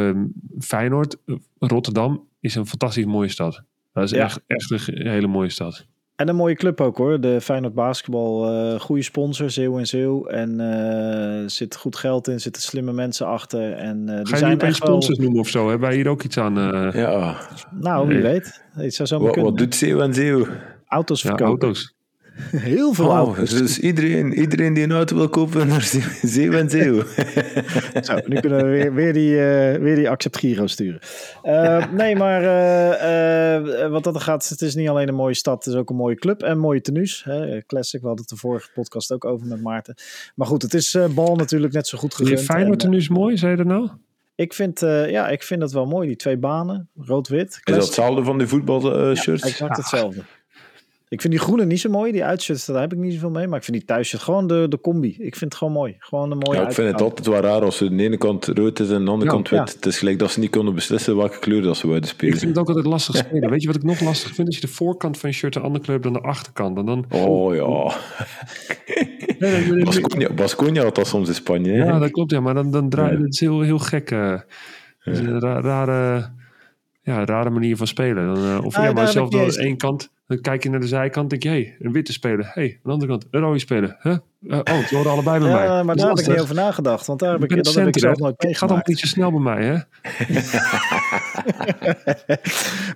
Feyenoord, Rotterdam is een fantastisch mooie stad. Dat is Ja. echt, echt een hele mooie stad. En een mooie club ook hoor. De Feyenoord Basketbal, eh goede sponsor, Zeeuw en Zeeuw. En eh zit goed geld in, zitten slimme mensen achter. En eh die Ga je nu zijn echt wel... sponsors noemen of zo? Hebben wij hier ook iets aan? eh, Ja, Nou, wie Nee. weet. Het zou zo wat, kunnen. wat doet Zeeuw en Zeeuw? Auto's ja, verkopen. auto's. Heel veel Oh, dus iedereen, iedereen die een auto wil kopen naar Zeeuw en Zeeuw. Zo, nu kunnen we weer, weer die, eh, weer die Accept Giro sturen. Eh, nee, maar eh, eh, wat dat gaat, het is niet alleen een mooie stad, het is ook een mooie club en mooie tenues. Hè? Classic, we hadden het de vorige podcast ook over met Maarten. Maar goed, het is eh, bal natuurlijk net zo goed gegund. Feyenoord nu is mooi, zei je dat nou? eh, ik, vind, eh, ja, ik vind dat wel mooi, die twee banen, rood-wit. Is dat hetzelfde van die voetbalshirts? Exact hetzelfde. Ik vind die groene niet zo mooi, die uitshirts, daar heb ik niet zoveel mee. Maar ik vind die thuisshirt gewoon de, de combi. Ik vind het gewoon mooi. Gewoon een mooie ja, ik vind het altijd wel raar als ze aan de ene kant rood is en aan de andere Ja, kant wit. ja. Het is gelijk dat ze niet konden beslissen welke kleur dat ze wilden Ik spelen. vind het ook altijd lastig spelen. Weet je wat ik nog lastig vind? Als je de voorkant van je shirt een andere kleur hebt dan de achterkant. En dan, Oh ja. Nee. Basconia, Basconia had dat soms in Spanje. hè? Ja, dat klopt. Ja, maar dan, dan draai je Ja. het is heel, heel gek. een ra- rare, ja, rare manier van spelen. Dan, eh, of Ah, ja, daar maar zelf eens- één kant. Dan kijk je naar de zijkant. denk je, hé, hey, een witte speler. Hé, hey, aan de andere kant, een rode speler. Huh? Eh, oh, ze horen allebei bij mij. Ja, maar daar heb ik niet over nagedacht. Want daar heb Ik dat het heb ik zelf nooit Het gaat allemaal niet zo snel bij mij, hè?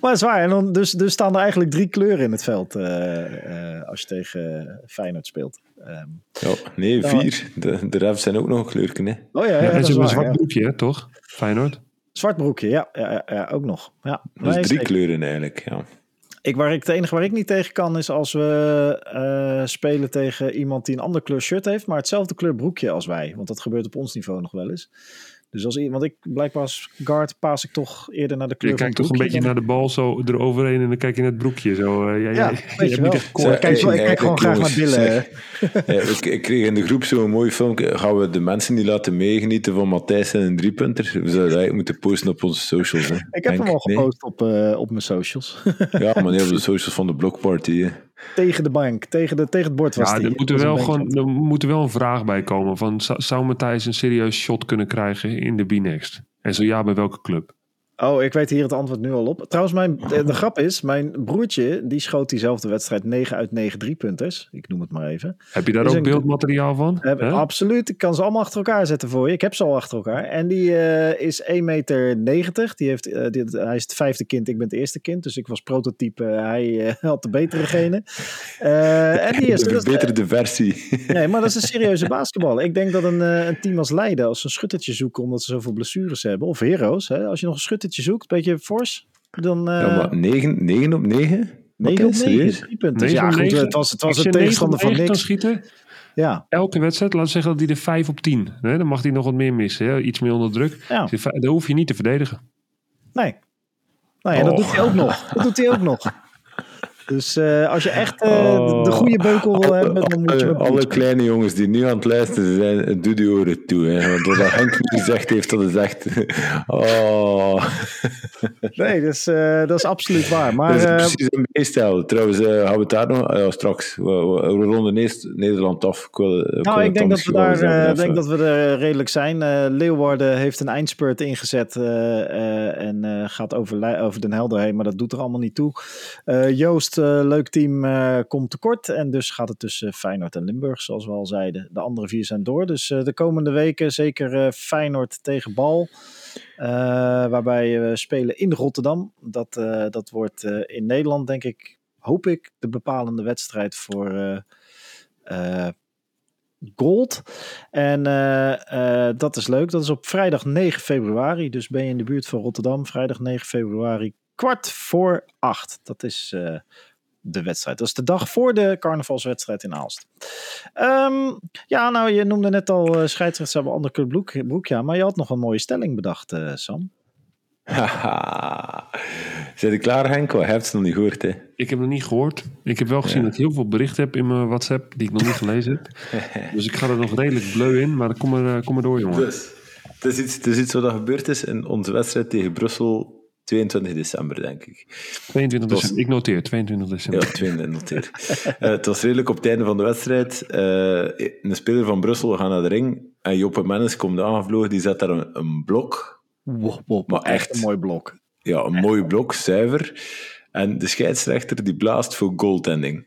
Maar het is waar. En dan, dus, dus staan er eigenlijk drie kleuren in het veld eh, eh, als je tegen Feyenoord speelt. Ehm, Ja, nee, vier. De, de refs zijn ook nog een kleurken. Hè. oh ja, ja, Ja, dat is een waar, zwart toch? Feyenoord. Zwart broekje, ja, ja, ja, ook nog. Ja. Dus drie zeker. kleuren eigenlijk. Ja. Ik, waar ik, het enige waar ik niet tegen kan is als we eh, spelen tegen iemand die een ander kleur shirt heeft, maar hetzelfde kleur broekje als wij. Want dat gebeurt op ons niveau nog wel eens. Dus als iemand, want ik blijkbaar als guard paas ik toch eerder naar de kleur Je van kijkt het toch een beetje naar de bal zo eroverheen en dan kijk je naar het broekje. Zo, eh, ja, Ja, ja, weet je wel. niet echt koor. Ik kijk, Zeg, ik kijk gewoon graag naar billen. zeg. Ja, ik, ik kreeg in de groep zo'n mooi filmpje. Gaan we de mensen niet laten meegenieten van Matthijs en een driepunter? We zouden eigenlijk moeten posten op onze socials. Hè. Ik heb hem al nee? gepost op, eh, op mijn socials. Ja, maar niet op de socials van de Blockparty. Hè. Tegen de bank, tegen, de, tegen het bord was Ja, die. er moet er, wel gewoon, er moet er wel een vraag bij komen. Van, zou Matthijs een serieus shot kunnen krijgen in de B-Next? En zo ja, bij welke club? Oh, ik weet hier het antwoord nu al op. Trouwens, mijn, de, de grap is, mijn broertje, die schoot diezelfde wedstrijd 9 uit 9 driepunters. Ik noem het maar even. Heb je daar Is ook een- beeldmateriaal van? Heb- absoluut, ik kan ze allemaal achter elkaar zetten voor je. Ik heb ze al achter elkaar. En die eh, is 1,90 meter. Die heeft, eh, die- hij is het vijfde kind, ik ben het eerste kind. Dus ik was prototype, eh, hij had de betere genen. En die is, De verbeterde versie. Nee, maar dat is een serieuze basketbal. Ik denk dat een, een team als Leiden, als ze een schuttertje zoeken omdat ze zoveel blessures hebben, of Heroes, hè, als je nog een schuttertje zoekt, een beetje fors, dan eh Ja, maar 9, 9 op 9? 9 op 9, serieus? drie punten. Negen Ja, goed, het was, het was je een tegenstander van 9 kan niks. schieten, Ja, elke wedstrijd, laten we zeggen dat hij er 5 op 10. Hè? Dan mag hij nog wat meer missen. Hè? Iets meer onder druk. ja. Dus Dat hoef je niet te verdedigen. nee. Nou ja, dat Oh. doet hij ook nog. Dat doet hij ook nog. Dus eh, als je echt eh, de, de goede beukel wil hebben, dan moet je alle, alle kleine jongens die nu aan het luisteren zijn, doe die oren toe. Hè. Want wat Henk nu gezegd heeft, dat is echt... Oh, Nee, dat is, eh, dat is absoluut waar. Maar dat is precies een meestel. Trouwens, gaan we het daar nog... ja, straks, we, we, we ronden eerst Nederland af. Ik wil, ik wil Nou, ik denk dat, we daar, denk dat we er redelijk zijn. Leeuwarden heeft een eindspurt ingezet en gaat over, over Den Helder heen, maar dat doet er allemaal niet toe. Joost, leuk team, eh, komt tekort en dus gaat het tussen Feyenoord en Limburg, zoals we al zeiden. De andere vier zijn door, dus eh, de komende weken zeker eh, Feyenoord tegen Bal. eh, waarbij we spelen in Rotterdam. Dat, eh, dat wordt eh, in Nederland, denk ik, hoop ik, de bepalende wedstrijd voor eh, eh, Gold. En eh, eh, dat is leuk. Dat is op vrijdag 9 februari. Dus ben je in de buurt van Rotterdam. Vrijdag 9 februari, kwart voor acht. Dat is eh, de wedstrijd. Dat is de dag voor de carnavalswedstrijd in Aalst. Ehm, ja, nou, je noemde net al uh, scheidsrechters hebben ander broek, broek. Ja, maar je had nog een mooie stelling bedacht, eh, Sam. Haha. Zijn je klaar, Henk? Hij heeft het nog niet gehoord, hè? Ik heb het nog niet gehoord. Ik heb wel gezien Ja. dat ik heel veel berichten heb in mijn WhatsApp die ik nog niet gelezen heb. Dus ik ga er nog redelijk bleu in, maar kom maar, eh, kom maar door, jongen. Dus, het is iets, het is iets wat er gebeurd is in onze wedstrijd tegen Brussel 22 december, denk ik. 22 was- december. Ik noteer, 22 Ja, december. 22 noteer. Eh, het was redelijk op het einde van de wedstrijd. Eh, een speler van Brussel gaat naar de ring en Joppe Mennis komt aangevlogen. Die zet daar een, een blok. Wow, wow, Maar echt. een mooi blok. Ja, een mooi blok, zuiver. En de scheidsrechter die blaast voor goaltending.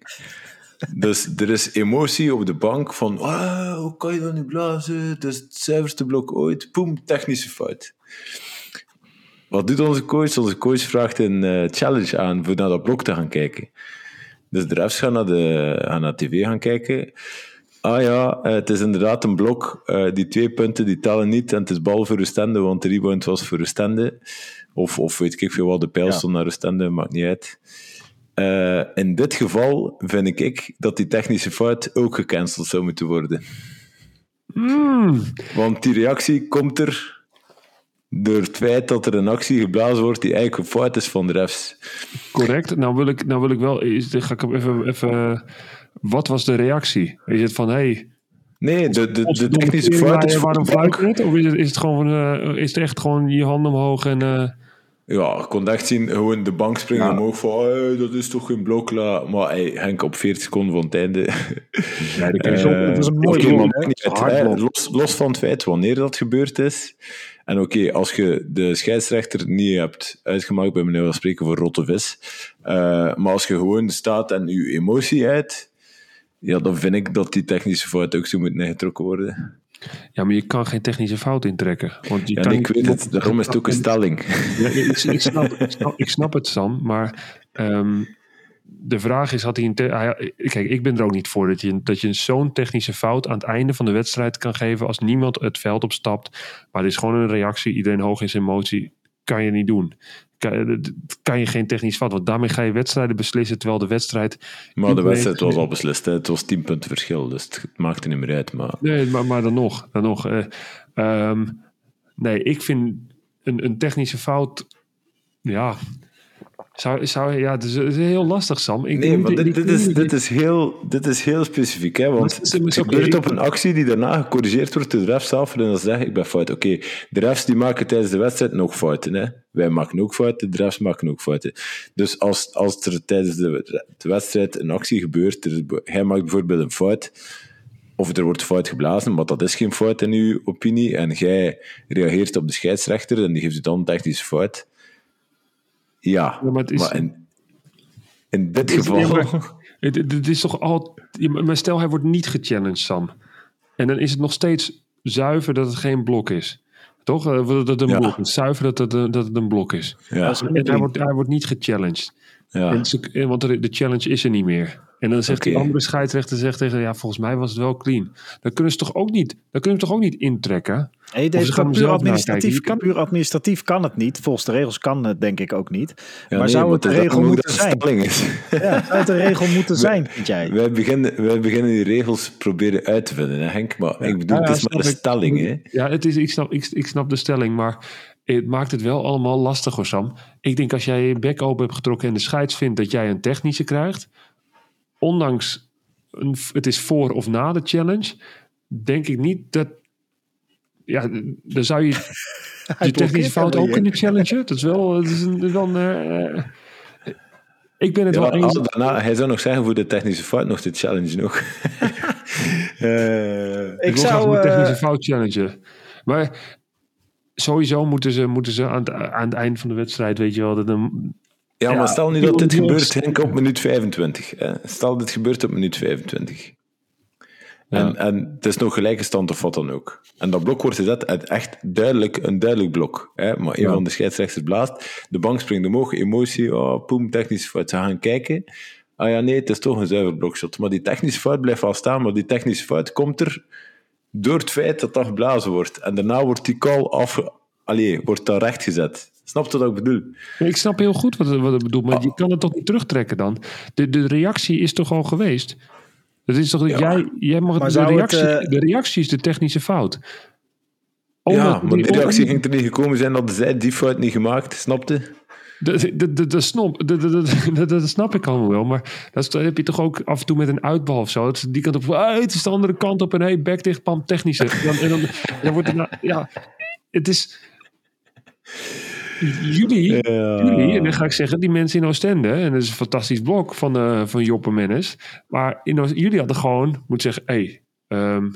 Dus er is emotie op de bank van ah, hoe kan je dat nu blazen? Het is het zuiverste blok ooit. Poem, technische fout. Wat doet onze coach? Onze coach vraagt een eh, challenge aan voor naar dat blok te gaan kijken. Dus de refs gaan naar de, gaan naar tv gaan kijken. Ah ja, eh, het is inderdaad een blok. Eh, die twee punten die tellen niet. En het is bal voor Oostende, want de rebound was voor Oostende. Of, of weet ik veel wat, de pijl Ja. stond naar Oostende, maakt niet uit. In dit geval vind ik dat die technische fout ook gecanceld zou moeten worden. Hmm. Want die reactie komt er door het feit dat er een actie geblazen wordt die eigenlijk een fout is van de refs. Correct. Nou wil ik, nou wil ik wel. Is, ga ik hem even, even. Wat was de reactie? Is het van hey. Nee, de, de, technische fout is waarom fluit het? Of is het, is het gewoon eh, is het echt gewoon je handen omhoog en. eh, Ja, ik kon echt zien, gewoon de bank springen Ja. omhoog van, hey, dat is toch geen blok, la. maar hey, Henk op 40 seconden van het einde. ja, dat is het is een mooi blok. los, los van het feit wanneer dat gebeurd is. En oké, als je de scheidsrechter niet hebt uitgemaakt, bij meneer wel spreken voor rotte vis. eh, maar als je gewoon staat en je emotie uit, ja, dan vind ik dat die technische fout ook zou moeten ingetrokken worden. Ja, maar je kan geen technische fout intrekken. Want je Ja, kan ik weet het, daarom is het ook een stelling. Ja, ik, ik, snap, ik, snap, ik snap het, Sam, maar ehm, de vraag is: had hij een. kijk, ik ben er ook niet voor dat je, dat je zo'n technische fout aan het einde van de wedstrijd kan geven als niemand het veld opstapt. Maar het is gewoon een reactie, iedereen hoog in zijn emotie. Kan je niet doen. Kan, dat- kan je geen technisch fout, want daarmee ga je wedstrijden beslissen terwijl de wedstrijd. Maar de wedstrijd was al beslist. Hè. Het was 10 punten verschil, dus het maakte niet meer uit. Maar Nee, maar, maar dan nog. Dan nog eh, ehm, nee, ik vind een, een technische fout. Ja. Zou, zou, ja, het is, het is heel lastig, Sam. Ik, Nee, maar dit, dit, is, dit, is heel, dit is heel specifiek, hè, want het gebeurt op een actie die daarna gecorrigeerd wordt door de refs zelf, en dan zeggen ik ben fout. Oké, de refs die maken tijdens de wedstrijd nog fouten. Hè. Wij maken ook fouten, de refs maken ook fouten. Dus als, als er tijdens de, de wedstrijd een actie gebeurt, er, hij maakt bijvoorbeeld een fout, of er wordt fout geblazen, maar dat is geen fout in uw opinie, en jij reageert op de scheidsrechter en die geeft je dan een technische fout. Ja, Ja, maar het is- in, in dit is- geval... ja, maar- Het, het- het is toch al. Maar stel, hij wordt niet gechallenged, Sam. En dan is het nog steeds zuiver dat het geen blok is. Toch? Eh, Dat het een Ja. blok is. Zuiver dat het, een- dat het een blok is. Ja, En hij wordt, hij wordt niet gechallenged. ja. En ze- en want de de challenge is er niet meer. En dan zegt die Oké. andere scheidsrechter zegt tegen, ja, volgens mij was het wel clean. Dan kunnen ze toch ook niet, dan kunnen ze toch ook niet intrekken. Nee, deze ze kan puur administratief, kan- puur administratief kan het niet. Volgens de regels kan het denk ik ook niet. Ja, maar nee, zou het de regel moeten zijn? Ja, zou het een regel moeten zijn, vind jij? wij, beginnen, wij beginnen die regels proberen uit te vinden, hè, Henk. Maar ik bedoel, Ja, het is maar een ik. stelling. Hè. Ja, het is, ik, snap, ik, ik snap de stelling, maar het maakt het wel allemaal lastiger, Sam. Ik denk als jij je bek open hebt getrokken en de scheids vindt dat jij een technische krijgt, ondanks een, het is voor of na de challenge, denk ik niet dat. Ja, dan zou je je blokkeert technische fout ook kunnen challengen. Dat is wel. Dat is een, een, eh, ik ben het Ja, wel eens. daarna, hij zou nog zeggen voor de technische fout nog de challenge nog. Eh, Ik zou... een technische eh, fout challengen. Maar sowieso moeten ze, moeten ze aan, het, aan het eind van de wedstrijd, weet je wel, dat een, ja, maar stel nu dat dit gebeurt, Henk, op minuut 25. Hè. Stel dit gebeurt op minuut 25. En, Ja. en het is nog gelijke stand of wat dan ook. En dat blok wordt gezet uit echt duidelijk een duidelijk blok. Hè? Maar een Ja. van de scheidsrechters blaast. De bank springt omhoog, emotie, oh, poem, technische fout. Ze gaan kijken. Ah ja, nee, het is toch een zuiver blokshot. Maar die technische fout blijft wel staan, maar die technische fout komt er door het feit dat dat geblazen wordt. En daarna wordt die call af... Allee, wordt dat rechtgezet. Snap je wat ik bedoel? Ik snap heel goed wat, wat ik bedoel, maar je kan het toch niet terugtrekken dan? De, de reactie is toch al geweest? Dat is toch dat Ja. jij, jij mag de het, reactie, eh, de reactie is de technische fout. ja, maar die reactie ging er niet gekomen zijn dat zij die fout niet gemaakt, snapte? Dat, dat, dat, dat, snap, dat, dat, dat, dat, dat snap ik allemaal wel, maar dat, dat heb je toch ook af en toe met een uitbal of zo. Is die kant op, ah, het is de andere kant op en hey, back dicht, pam, technische. Dan, en dan, dan wordt het, nou, ja, het is... Jullie, jullie, en dan ga ik zeggen, die mensen in Oostende, en dat is een fantastisch blok van, eh van Joppe Mennis, maar in Oost- jullie hadden gewoon moeten zeggen, hey, ehm,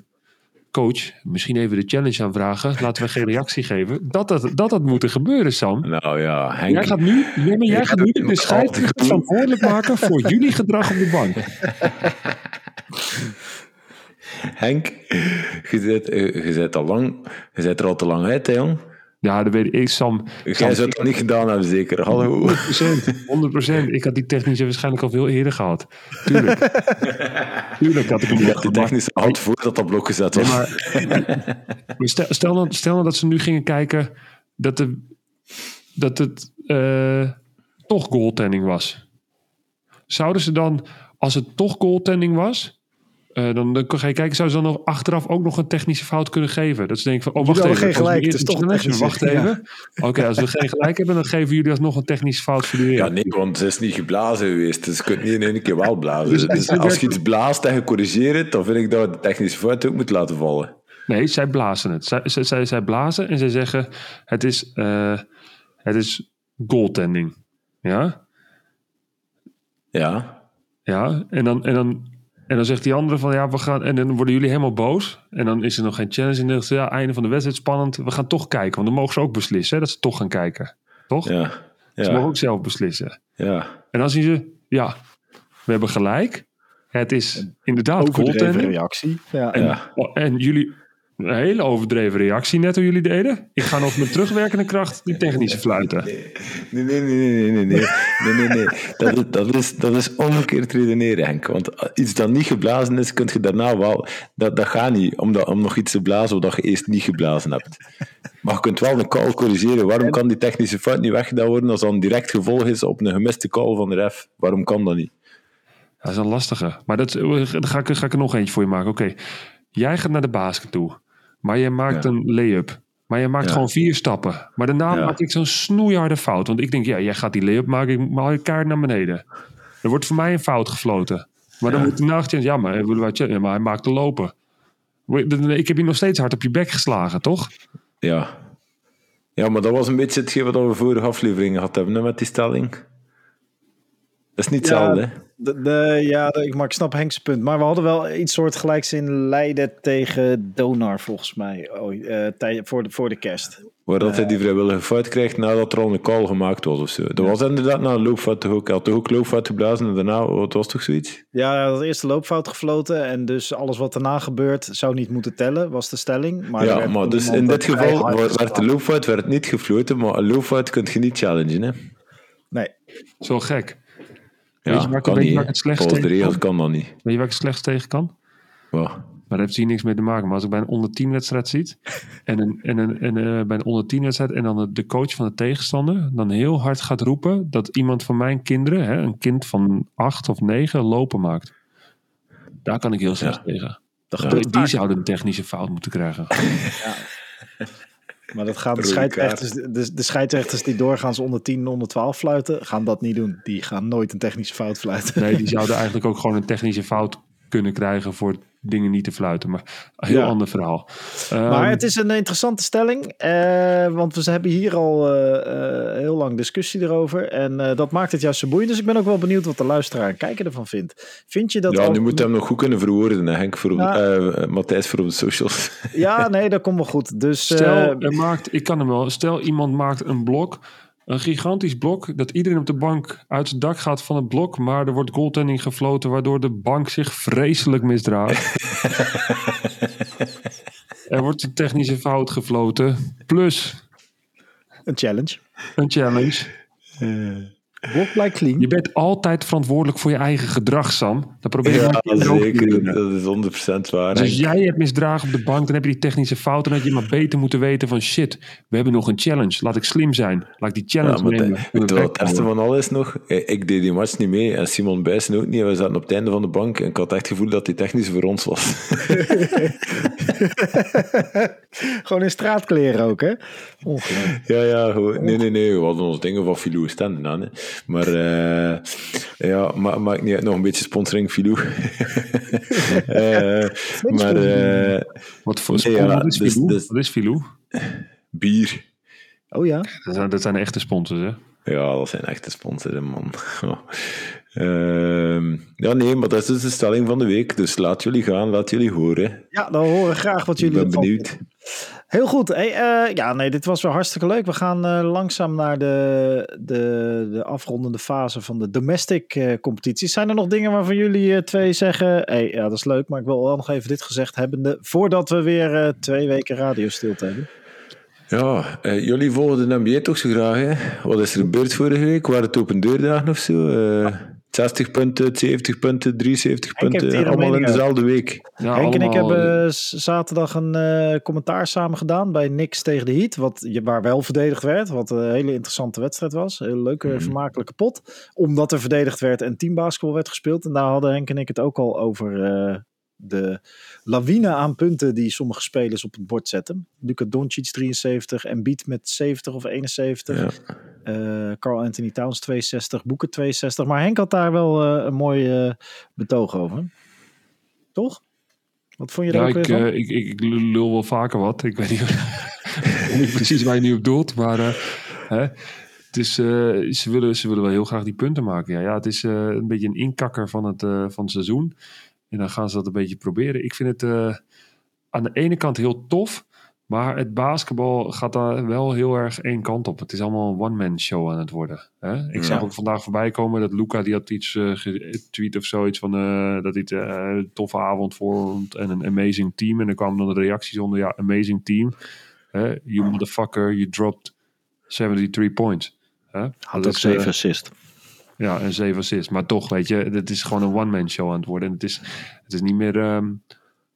coach, misschien even de challenge aanvragen, laten we geen reactie geven. Dat dat, dat, dat moet er gebeuren, Sam. Nou ja, Henk... Jij gaat nu, ja, maar jij gaat ga nu de scheidsrechter verantwoordelijk maken voor jullie gedrag op de bank. Henk, je zit, eh, je zit al lang, je zit er al te lang uit, hè, jong. Ja, dat weet ik, Sam. Jij zou het niet gedaan hebben, zeker. Hallo. 100%. Ik had die technische waarschijnlijk al veel eerder gehad. Tuurlijk. Tuurlijk had ik hem gemaakt. technische hand voordat dat blok gezet was. maar, maar stel, stel, nou, stel nou dat ze nu gingen kijken dat, de, dat het eh, toch goaltending was. Zouden ze dan, als het toch goaltending was, eh, dan, dan ga je kijken, zouden ze dan nog achteraf ook nog een technische fout kunnen geven? Dat ze denken van, oh wacht Jullie even, geen als we gelijk, het is toch een Wacht even. Oké, als we geen gelijk hebben, dan geven jullie alsnog een technische fout voor de. Ja, nee, want het is niet geblazen geweest. Dus je kunt niet in één keer wel blazen. Dus- Dus, als je iets blaast en je corrigeert het, dan vind ik dat je de technische fout ook moet laten vallen. Nee, zij blazen het. Zij, zij, zij, zij blazen en zij zeggen: het is, eh, het is goaltending. Ja? Ja, Ja, en dan, en, dan, en dan zegt die andere van ja, we gaan. En dan worden jullie helemaal boos. En dan is er nog geen challenge. En dan zegt ze, ja, einde van de wedstrijd spannend. We gaan toch kijken. Want dan mogen ze ook beslissen hè, dat ze toch gaan kijken. Toch? ja, Ze mogen ook zelf beslissen. ja. En dan zien ze, ja, we hebben gelijk. Het is inderdaad goaltending. reactie. Ja. En, Ja. oh, en jullie, een hele overdreven reactie net hoe jullie deden. Ik ga nog met terugwerkende kracht die technische fluiten. Nee, nee, nee, nee, nee, nee, nee, nee, nee, nee. Dat, is, dat, is, dat is omgekeerd redeneren, Henk. Want iets dat niet geblazen is, kun je daarna wel... Dat, dat gaat niet, om, dat, om nog iets te blazen wat je eerst niet geblazen hebt. Maar je kunt wel een call corrigeren. Waarom kan die technische fout niet weggedaan worden als dat een direct gevolg is op een gemiste call van de ref? Waarom kan dat niet? Dat is een lastige. Maar dat, dan ga ik, ga ik er nog eentje voor je maken. Oké, jij gaat naar de basket toe. Maar je maakt Ja. een lay-up. Maar je maakt Ja. gewoon vier stappen. Maar daarna Ja. maak ik zo'n snoeiharde fout. Want ik denk, ja, jij gaat die lay-up maken. Ik maal je kaart naar beneden. Er wordt voor mij een fout gefloten. Maar dan wordt de nacht, ja, maar, maar hij maakt de lopen. Ik heb je nog steeds hard op je bek geslagen, toch? Ja. Ja, maar dat was een beetje hetgeen wat we vorige aflevering gehad hebben hè, met die stelling. Dat is niet Ja, hetzelfde, hè? De, de- ja, de- ik, maar ik snap Henk's punt. Maar we hadden wel iets soortgelijks in Leiden tegen Donar, volgens mij. Oh, eh, tij- voor, de, voor de kerst. Waar dat hij die vrijwillige fout krijgt nadat er al een call gemaakt was of zo. Dat was inderdaad na een loopfout toch ook. Hij had toch ook loopfout geblazen en daarna, wat was toch zoiets? Ja, hij had de eerste loopfout gefloten. En dus alles wat daarna gebeurt zou niet moeten tellen, was de stelling. Maar er ja, maar dus in dit geval werd werd de loopfout werd niet gefloten, maar een loopfout kun je niet challengen, hè? Nee. Zo gek. Ja, Weet je waar ik- kan weet je niet, waar hè. ik het slechtst Volgens de tegen regels kan dat niet. Weet je waar ik het slechts tegen kan? Wow. Maar daar heeft hier niks mee te maken. Maar als ik bij een onder 10 wedstrijd ziet. En, een, en, een, en eh, bij een onder 10 wedstrijd. En dan de- coach van de tegenstander. Dan heel hard gaat roepen. Dat iemand van mijn kinderen. Hè, een kind van 8 of 9 lopen maakt. Daar kan ik heel slecht tegen. Dat Ja. Die zouden een technische fout moeten krijgen. Maar dat gaan de scheidsrechters, de, de scheidsrechters die doorgaans onder 10 en onder 12 fluiten, gaan dat niet doen. Die gaan nooit een technische fout fluiten. Nee, die zouden eigenlijk ook gewoon een technische fout kunnen krijgen. Voor dingen niet te fluiten. Maar een heel Ja. ander verhaal. Maar Ehm, het is een interessante stelling, eh, want we hebben hier al eh, eh, heel lang discussie erover. En eh, dat maakt het juist zo boeiend. Dus ik ben ook wel benieuwd wat de luisteraar en kijker ervan vindt. Vind je dat Ja, al- nu moet hij hem nog goed kunnen verwoorden, hè, Henk, voor eh, Matthijs voor op de socials. Ja, nee, dat komt wel goed. Dus Stel, er maakt, ik kan hem wel. Stel, iemand maakt een blok. Een gigantisch blok. Dat iedereen op de bank uit het dak gaat van het blok. Maar er wordt goaltending gefloten. Waardoor de bank zich vreselijk misdraagt. er wordt een technische fout gefloten. Plus een challenge. een challenge. Clean. Je bent altijd verantwoordelijk voor je eigen gedrag, Sam. Dat probeer je Ja, zeker. Dat is 100% waar. Dus als jij hebt misdragen op de bank, dan heb je die technische fout. Dan had je maar beter moeten weten van shit, we hebben nog een challenge. Laat ik slim zijn. Laat ik die challenge Ja, nemen. weet wat het houden. van alles nog? Eh, Ik deed die match niet mee en Simon Bijssen ook niet. En we zaten op het einde van de bank en ik had echt het gevoel dat die technisch voor ons was. Gewoon in straatkleren ook, hè? Ongelooflijk. ja, ja, gewoon, nee, nee, nee. We hadden ons dingen van Filou Stenden aan. Hè. Maar eh, ja, ma maakt niet uit. Nog een beetje sponsoring Filou. Eh, maar eh, Wat voor Nee, sponsor? ja, wat is Filou? dus- Wat is Filou? bier. Oh ja? Dat zijn, dat zijn echte sponsors, hè? Ja, dat zijn echte sponsoren, man. Ehm, ja, nee, maar dat is dus de stelling van de week. Dus laat jullie gaan, laat jullie horen. Ja, dan horen we graag wat Ik jullie ben ervan benieuwd. Heel goed. Hey, eh, ja, nee, dit was weer hartstikke leuk. We gaan eh, langzaam naar de, de, de afrondende fase van de domestic eh, competities. Zijn er nog dingen waarvan jullie twee zeggen? Hey, ja, dat is leuk, maar ik wil wel nog even dit gezegd hebben. Voordat we weer twee weken radiostilte hebben. Ja, uh, jullie volgen de NBA toch zo graag, hè? Wat is er gebeurd vorige week? Waren het open deurdagen of zo? Uh, 60 punten, 70 punten, 73 punten, allemaal in dezelfde week. Ja, Henk en ik hebben zaterdag een uh, commentaar samen gedaan bij Nix tegen de Heat, wat, waar wel verdedigd werd, wat een hele interessante wedstrijd was. Een hele leuke, mm. vermakelijke pot. Omdat er verdedigd werd en teambasketbal werd gespeeld. En daar hadden Henk en ik het ook al over uh, de lawine aan punten die sommige spelers op het bord zetten. Luca Doncic 73, en Beat met 70 of 71. Ja. Uh, Carl Anthony Towns 62, Boeken 62. Maar Henk had daar wel uh, een mooi uh, betoog over. Toch? Wat vond je daar ja, ook ik, weer? Ik, ik, ik, lul wel vaker wat. Ik weet niet, niet precies waar je nu op doelt. Maar hè, het is, ze, willen, ze willen wel heel graag die punten maken. Ja, ja het is een beetje een inkakker van het, van het seizoen. En dan gaan ze dat een beetje proberen. Ik vind het aan de ene kant heel tof. Maar het basketbal gaat daar wel heel erg één kant op. Het is allemaal een one-man show aan het worden. Hè? Ik ja. zag ook vandaag voorbij komen dat Luca die had iets uh, getweet of zoiets van uh, dat hij een toffe avond vond en een amazing team. En dan kwamen dan de reacties onder, ja, amazing team. Hè? You motherfucker, you dropped 73 points. Hè? Had ook 7 assist. Ja, en zeven assists. Maar toch, weet je, het is gewoon een one-man show aan het worden. En het is, het is niet meer... Um,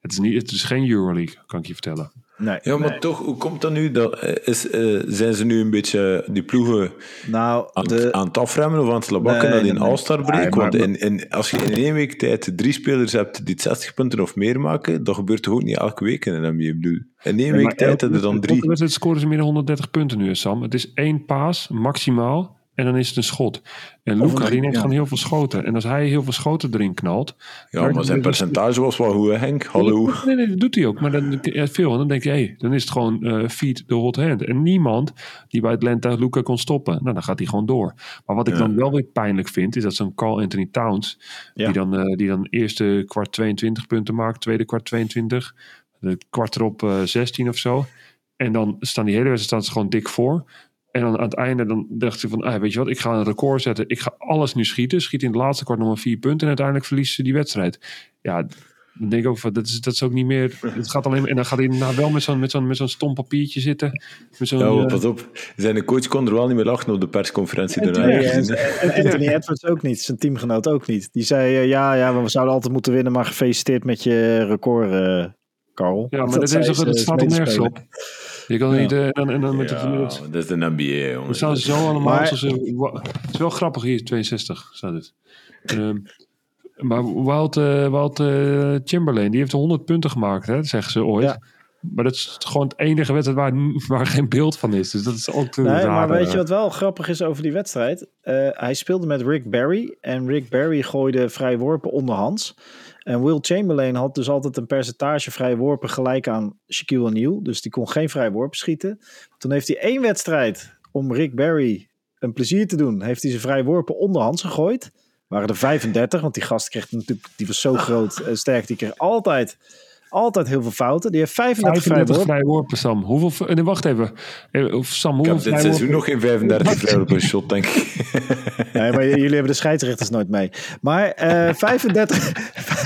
het, is niet, het is geen Euroleague, kan ik je vertellen. Nee, ja, maar toch, hoe komt dat nu? Dat, eh, is, uh, zijn ze nu een beetje die ploegen nou, aan, de... aan het afremmen of aan het slabakken nee, die nee, All-Star break? Want in, in, als je in één week tijd drie spelers hebt die 60 punten of meer maken, dat gebeurt toch ook niet elke week in een NBA? Bedoel, in één week tijd hebben er dan drie. Het scoren ze meer dan 130 punten nu, Sam. Het is één paas, maximaal. En dan is het een schot. En Luca die neemt ja. gewoon heel veel schoten. En als hij heel veel schoten erin knalt. Ja, maar zijn percentage was wel hoe, Henk? Hallo. Nee, nee, dat doet hij ook. Maar dan veel. En dan denk je, hé, hey, dan is het gewoon uh, feed the hot hand. En niemand die bij Atlanta Luca kon stoppen. Nou, dan gaat hij gewoon door. Maar wat ik ja. dan wel weer pijnlijk vind, is dat zo'n Carl Anthony Towns. Ja. Die, dan, uh, die dan eerste kwart 22 punten maakt, tweede kwart 22. De kwart erop uh, 16 of zo. En dan staan die hele wedstrijd staan ze gewoon dik voor. En dan aan het einde dan dacht ze van, ah, weet je wat, ik ga een record zetten. Ik ga alles nu schieten. Schiet in het laatste kwart nog maar vier punten. En uiteindelijk verliezen ze die wedstrijd. Ja, dan denk ik ook van, dat is, dat is ook niet meer... Het gaat alleen, en dan gaat hij nou wel met zo'n met zo'n met zo'n stom papiertje zitten. Met zo'n, ja, uh, pas op. Zijn coach kon er wel niet meer lachen op de persconferentie. En Anthony Edwards ook niet. Zijn teamgenoot ook niet. Die zei, uh, ja, ja, we zouden altijd moeten winnen. Maar gefeliciteerd met je record, uh, Carl. Ja, maar dat, dat, is, dat staat er nergens op. Je kan niet... Uh, en, en dan met ja, de, dat is de NBA, jongen. We staan zo allemaal... Maar, zoals, het is wel grappig hier, 62 staat het. Uh, maar Wild, uh, Wild uh, Chamberlain, die heeft 100 punten gemaakt, hè, zeggen ze ooit. Ja. Maar dat is gewoon het enige wedstrijd waar, waar geen beeld van is. Dus dat is ook te Nee, maar weet je wat wel grappig is over die wedstrijd? Uh, hij speelde met Rick Barry. En Rick Barry gooide vrijworpen onderhands. En Will Chamberlain had dus altijd een percentage vrijworpen gelijk aan Shaquille O'Neal. Dus die kon geen vrijworpen schieten. Toen heeft hij één wedstrijd om Rick Barry een plezier te doen. Heeft hij zijn vrijworpen onderhands gegooid. Waren er 35, want die gast kreeg natuurlijk, die was zo groot en sterk. Die kreeg altijd altijd heel veel fouten. Die heeft 35, 35 vrijworpen. Sam. Hoeveel, nee, wacht even. Eh, of Sam, hoeveel ik heb dit seizoen nog geen 35 vrijworpen shot, denk ik. Nee, maar jullie hebben de scheidsrechters nooit mee. Maar uh, 35,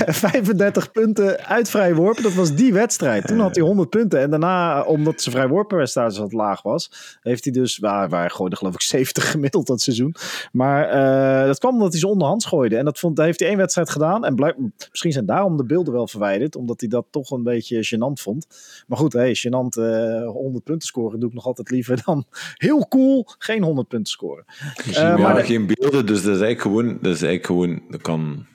35 punten uit vrijworpen, dat was die wedstrijd. Toen had hij 100 punten. En daarna, omdat zijn vrijworpenprestatie wat laag was, heeft hij dus, waar, waar gooide geloof ik 70 gemiddeld dat seizoen. Maar uh, dat kwam omdat hij ze onderhands gooide. En dat vond, heeft hij één wedstrijd gedaan. En blijk, misschien zijn daarom de beelden wel verwijderd, omdat hij dat toch een beetje gênant vond. Maar goed, hey, gênant uh, eh, 100 punten scoren doe ik nog altijd liever dan heel cool geen 100 punten scoren. Uh, maar geen beelden, dus dat is eigenlijk gewoon, dat is eigenlijk gewoon, dat kan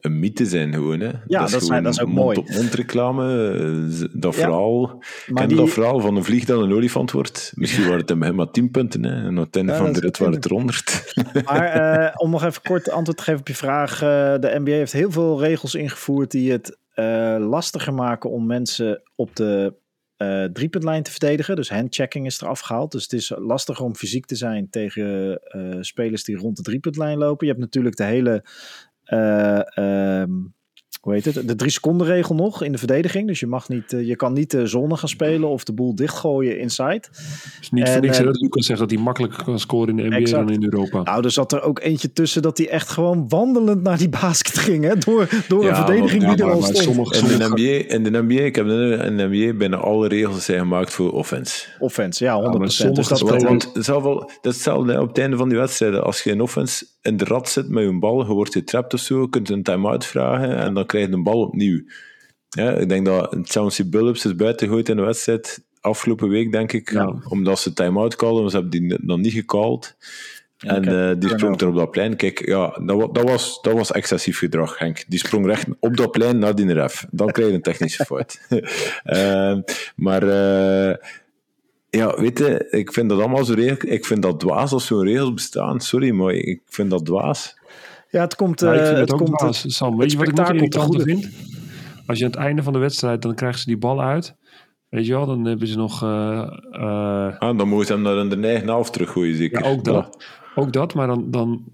een mythe zijn gewoon. Hè. Ja, dat is, dat zijn, dat is ook mond mooi. op mond reclame, eh, dat ja, verhaal, ken die... dat verhaal van een vlieg dat een olifant wordt? Misschien waren het hem maar 10 punten, hè. en aan het einde ja, van de rit waren het er 100. Maar uh, om nog even kort antwoord te geven op je vraag, uh, de NBA heeft heel veel regels ingevoerd die het uh, lastiger maken om mensen op de uh, driepuntlijn te verdedigen. Dus handchecking is eraf gehaald. Dus het is lastiger om fysiek te zijn tegen uh, spelers die rond de driepuntlijn lopen. Je hebt natuurlijk de hele um, hoe heet het? De drie seconden regel nog in de verdediging. Dus je, mag niet, eh, je kan niet de zone gaan spelen of de boel dichtgooien inside. Dus niet En, voor niks eh, dat Lucas zegt dat hij makkelijker kan scoren in de NBA Exact. dan in Europa. Nou, er zat er ook eentje tussen dat hij echt gewoon wandelend naar die basket ging. Hè? Door, door Ja, een verdediging Ja, die er maar, al maar stond. sommige, In de, NBA, in de NBA, ik heb in de NBA bijna alle regels zijn gemaakt voor offense. Offense, ja, 100%. maar dus dat spelers- Want, wel, dat hè, op het einde van die wedstrijden. Als je in offense in de rat zit met je bal, je wordt getrapt of zo, je kunt een time-out vragen en dan krijg je een bal opnieuw. Ja, ik denk dat Chauncey Billups is buiten gegooid in de wedstrijd afgelopen week, denk ik. Ja. Omdat ze time-out callen, ze hebben die dan niet gecalled. Ja, en eh, die sprong er op dat plein. Kijk, ja, dat, dat, was, dat was excessief gedrag, Henk. Die sprong recht op dat plein naar die ref. Dan krijg je een technische fout. Ehm, maar eh, ja, weet je, ik vind dat allemaal zo regel. Ik vind dat dwaas als zo'n regels bestaan. Sorry, maar ik vind dat dwaas. Ja, het komt... Ja, ik eh, vind het, het ook komt Sam. Weet je wat ik goede. vind? Als je aan het einde van de wedstrijd, dan krijgen ze die bal uit. Weet je wel, dan hebben ze nog... eh, eh, Ah, dan moet je hem naar de eigen half teruggooien, zeker. Ja, ook dat. Ook dat, maar dan, dan,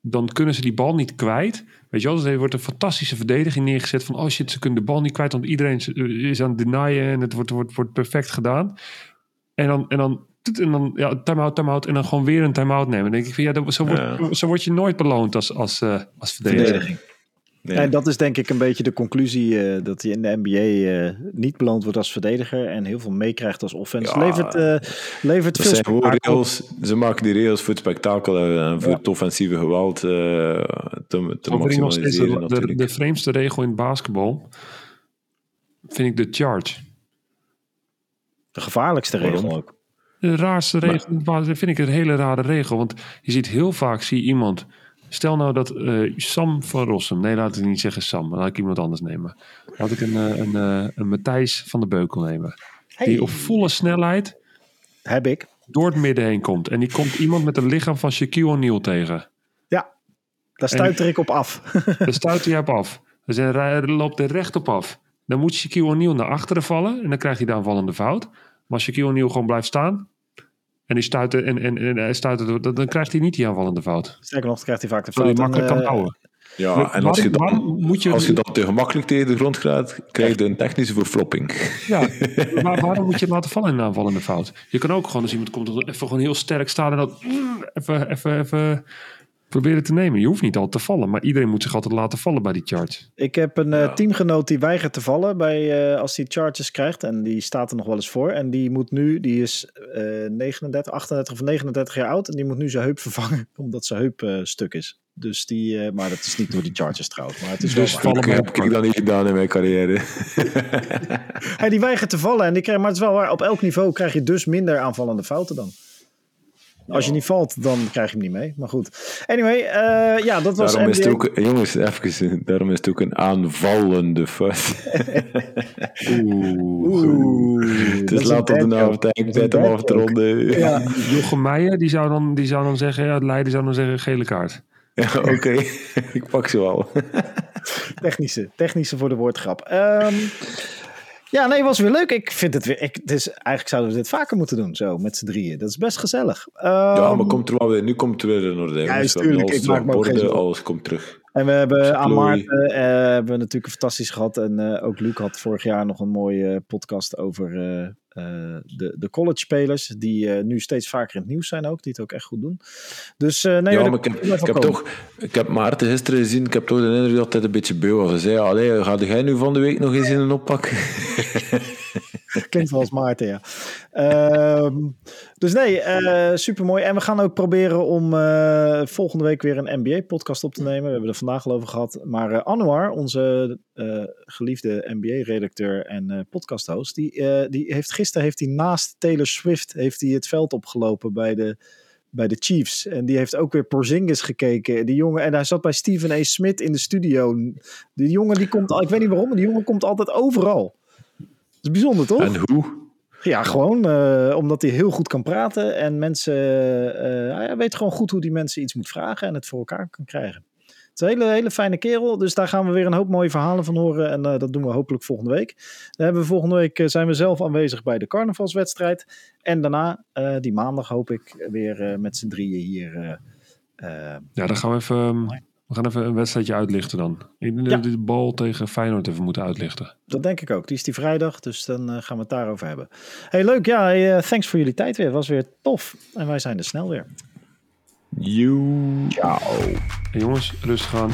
dan kunnen ze die bal niet kwijt. Weet je wel, dus er wordt een fantastische verdediging neergezet van... oh shit, ze kunnen de bal niet kwijt, want iedereen is- is aan het denyen... en het wordt, wordt, wordt perfect gedaan. En dan, en dan, en dan ja, time-out, time-out... en dan gewoon weer een time-out nemen. Dan denk ik van, ja, dat, zo, wordt, zo word je nooit beloond als, als, eh, als verdediger. Verdediging. Nee. En dat is denk ik een beetje de conclusie eh, dat hij in de NBA eh, niet beloond wordt als verdediger en heel veel meekrijgt als offense. Ja. levert, eh, levert veel zijn. Ze maken die regels voor het spektakel en voor Ja. het offensieve geweld eh, te, te nog de, de, de vreemdste regel in basketbal... vind ik de charge. De gevaarlijkste regel ook. De raarste regel, dat vind ik een hele rare regel. Want je ziet heel vaak, zie je iemand... Stel nou dat eh, Sam van Rossum... Nee, laat ik niet zeggen Sam. Dan laat ik iemand anders nemen. Laat ik een, eh, een, eh, een Matthijs van de Beukel nemen. Die op volle snelheid Heb ik. door het midden heen komt. En die komt iemand met een lichaam van Shaquille O'Neal tegen. Ja, daar stuiter ik op af. Daar stuit hij op af. Dus hij loopt er recht op af. Dan moet Shaquille O'Neal naar achteren vallen. En dan krijgt hij de aanvallende fout. Maar als Shaquille O'Neal gewoon blijft staan... En, die stuit er, en, en, en hij stuit er, dan, dan krijgt hij niet die aanvallende fout. Sterker nog, dan krijgt hij vaak de fout. hij en, makkelijk kan eh, houden. Ja, en als je, dan, moet je, als je dan te gemakkelijk tegen de grond gaat, krijg je een technische verflopping. ja, maar waarom moet je laten vallen in een aanvallende fout? Je kan ook gewoon als iemand komt even gewoon heel sterk staan en dat mm, even, even, even proberen te nemen. Je hoeft niet altijd te vallen, maar iedereen moet zich altijd laten vallen bij die charge. Ik heb een eh, Ja. teamgenoot die weigert te vallen bij, eh, als hij charges krijgt. En die staat er nog wel eens voor. En die moet nu, die is eh 39, 38 of 39 jaar oud. En die moet nu zijn heup vervangen, omdat zijn heup eh, stuk is. Dus die, eh, maar dat is niet door die charges trouwens. Maar het is Dus vallen Ik heb ik dat niet gedaan in mijn carrière. Hij die weigert te vallen. En die krijgt, maar het is wel waar, op elk niveau krijg je dus minder aanvallende fouten dan. Als je niet valt, dan krijg je hem niet mee. Maar goed. Anyway, eh, ja, dat was Daarom is het ook, jongens, even, daarom is het ook een aanvallende fout. Oeh, Het is laat op de avond, ik om bad af te ronden. Ja, Jochem Meijer, die zou dan, die zou dan zeggen, ja, Leiden zou dan zeggen gele kaart. Ja, Oké, ik pak ze wel. technische, technische voor de woordgrap. Ehm, ja, nee, was weer leuk. Ik vind het weer. Ik, het is, eigenlijk zouden we dit vaker moeten doen, zo met z'n drieën. Dat is best gezellig. Ja, Ehm, maar komt er wel weer, nu komt er weer een orde. We tuurlijk, ik maak me borden, alles komt terug. En we hebben aan. Maarten eh, hebben we natuurlijk fantastisch gehad. En eh, ook Luc had vorig jaar nog een mooie eh, podcast over de, de college spelers. Die nu steeds vaker in het nieuws zijn ook. Die het ook echt goed doen. Dus nee, ja, maar ik heb, ik toch, ik heb Maarten gisteren gezien, ik heb toch de indruk dat hij een beetje beu was. Hij zei, allee, ga jij nu van de week nog eens in een oppak? Klinkt wel als Maarten, ja. Ehm, dus nee, super supermooi. En we gaan ook proberen om eh, volgende week weer een NBA-podcast op te nemen. We hebben er vandaag al over gehad. Maar eh, Anouar, onze geliefde NBA-redacteur en podcasthost... Die, die heeft gisteren heeft hij naast Taylor Swift heeft hij het veld opgelopen bij de, bij de Chiefs. En die heeft ook weer Porzingis gekeken. Die jongen, en hij zat bij Stephen A. Smith in de studio. Die jongen, die komt... al- Ik weet niet waarom, maar die jongen komt altijd overal. Is bijzonder, toch? En hoe? Ja, gewoon eh, omdat hij heel goed kan praten en mensen, eh, hij weet gewoon goed hoe die mensen iets moet vragen en het voor elkaar kan krijgen. Het is een hele, hele fijne kerel, dus daar gaan we weer een hoop mooie verhalen van horen en eh, dat doen we hopelijk volgende week. Dan hebben we volgende week zijn we zelf aanwezig bij de carnavalswedstrijd en daarna, die maandag hoop ik, weer met z'n drieën hier. Ja, dan gaan we even, ehm, We gaan even een wedstrijdje uitlichten dan. Ik denk Ja. dat we de bal tegen Feyenoord even moeten uitlichten. Dat denk ik ook. Die is die vrijdag, dus dan eh, gaan we het daarover hebben. Hey, leuk. Ja, hey, eh, thanks voor jullie tijd weer. Het was weer tof. En wij zijn er snel weer. You. En jongens, rustig aan.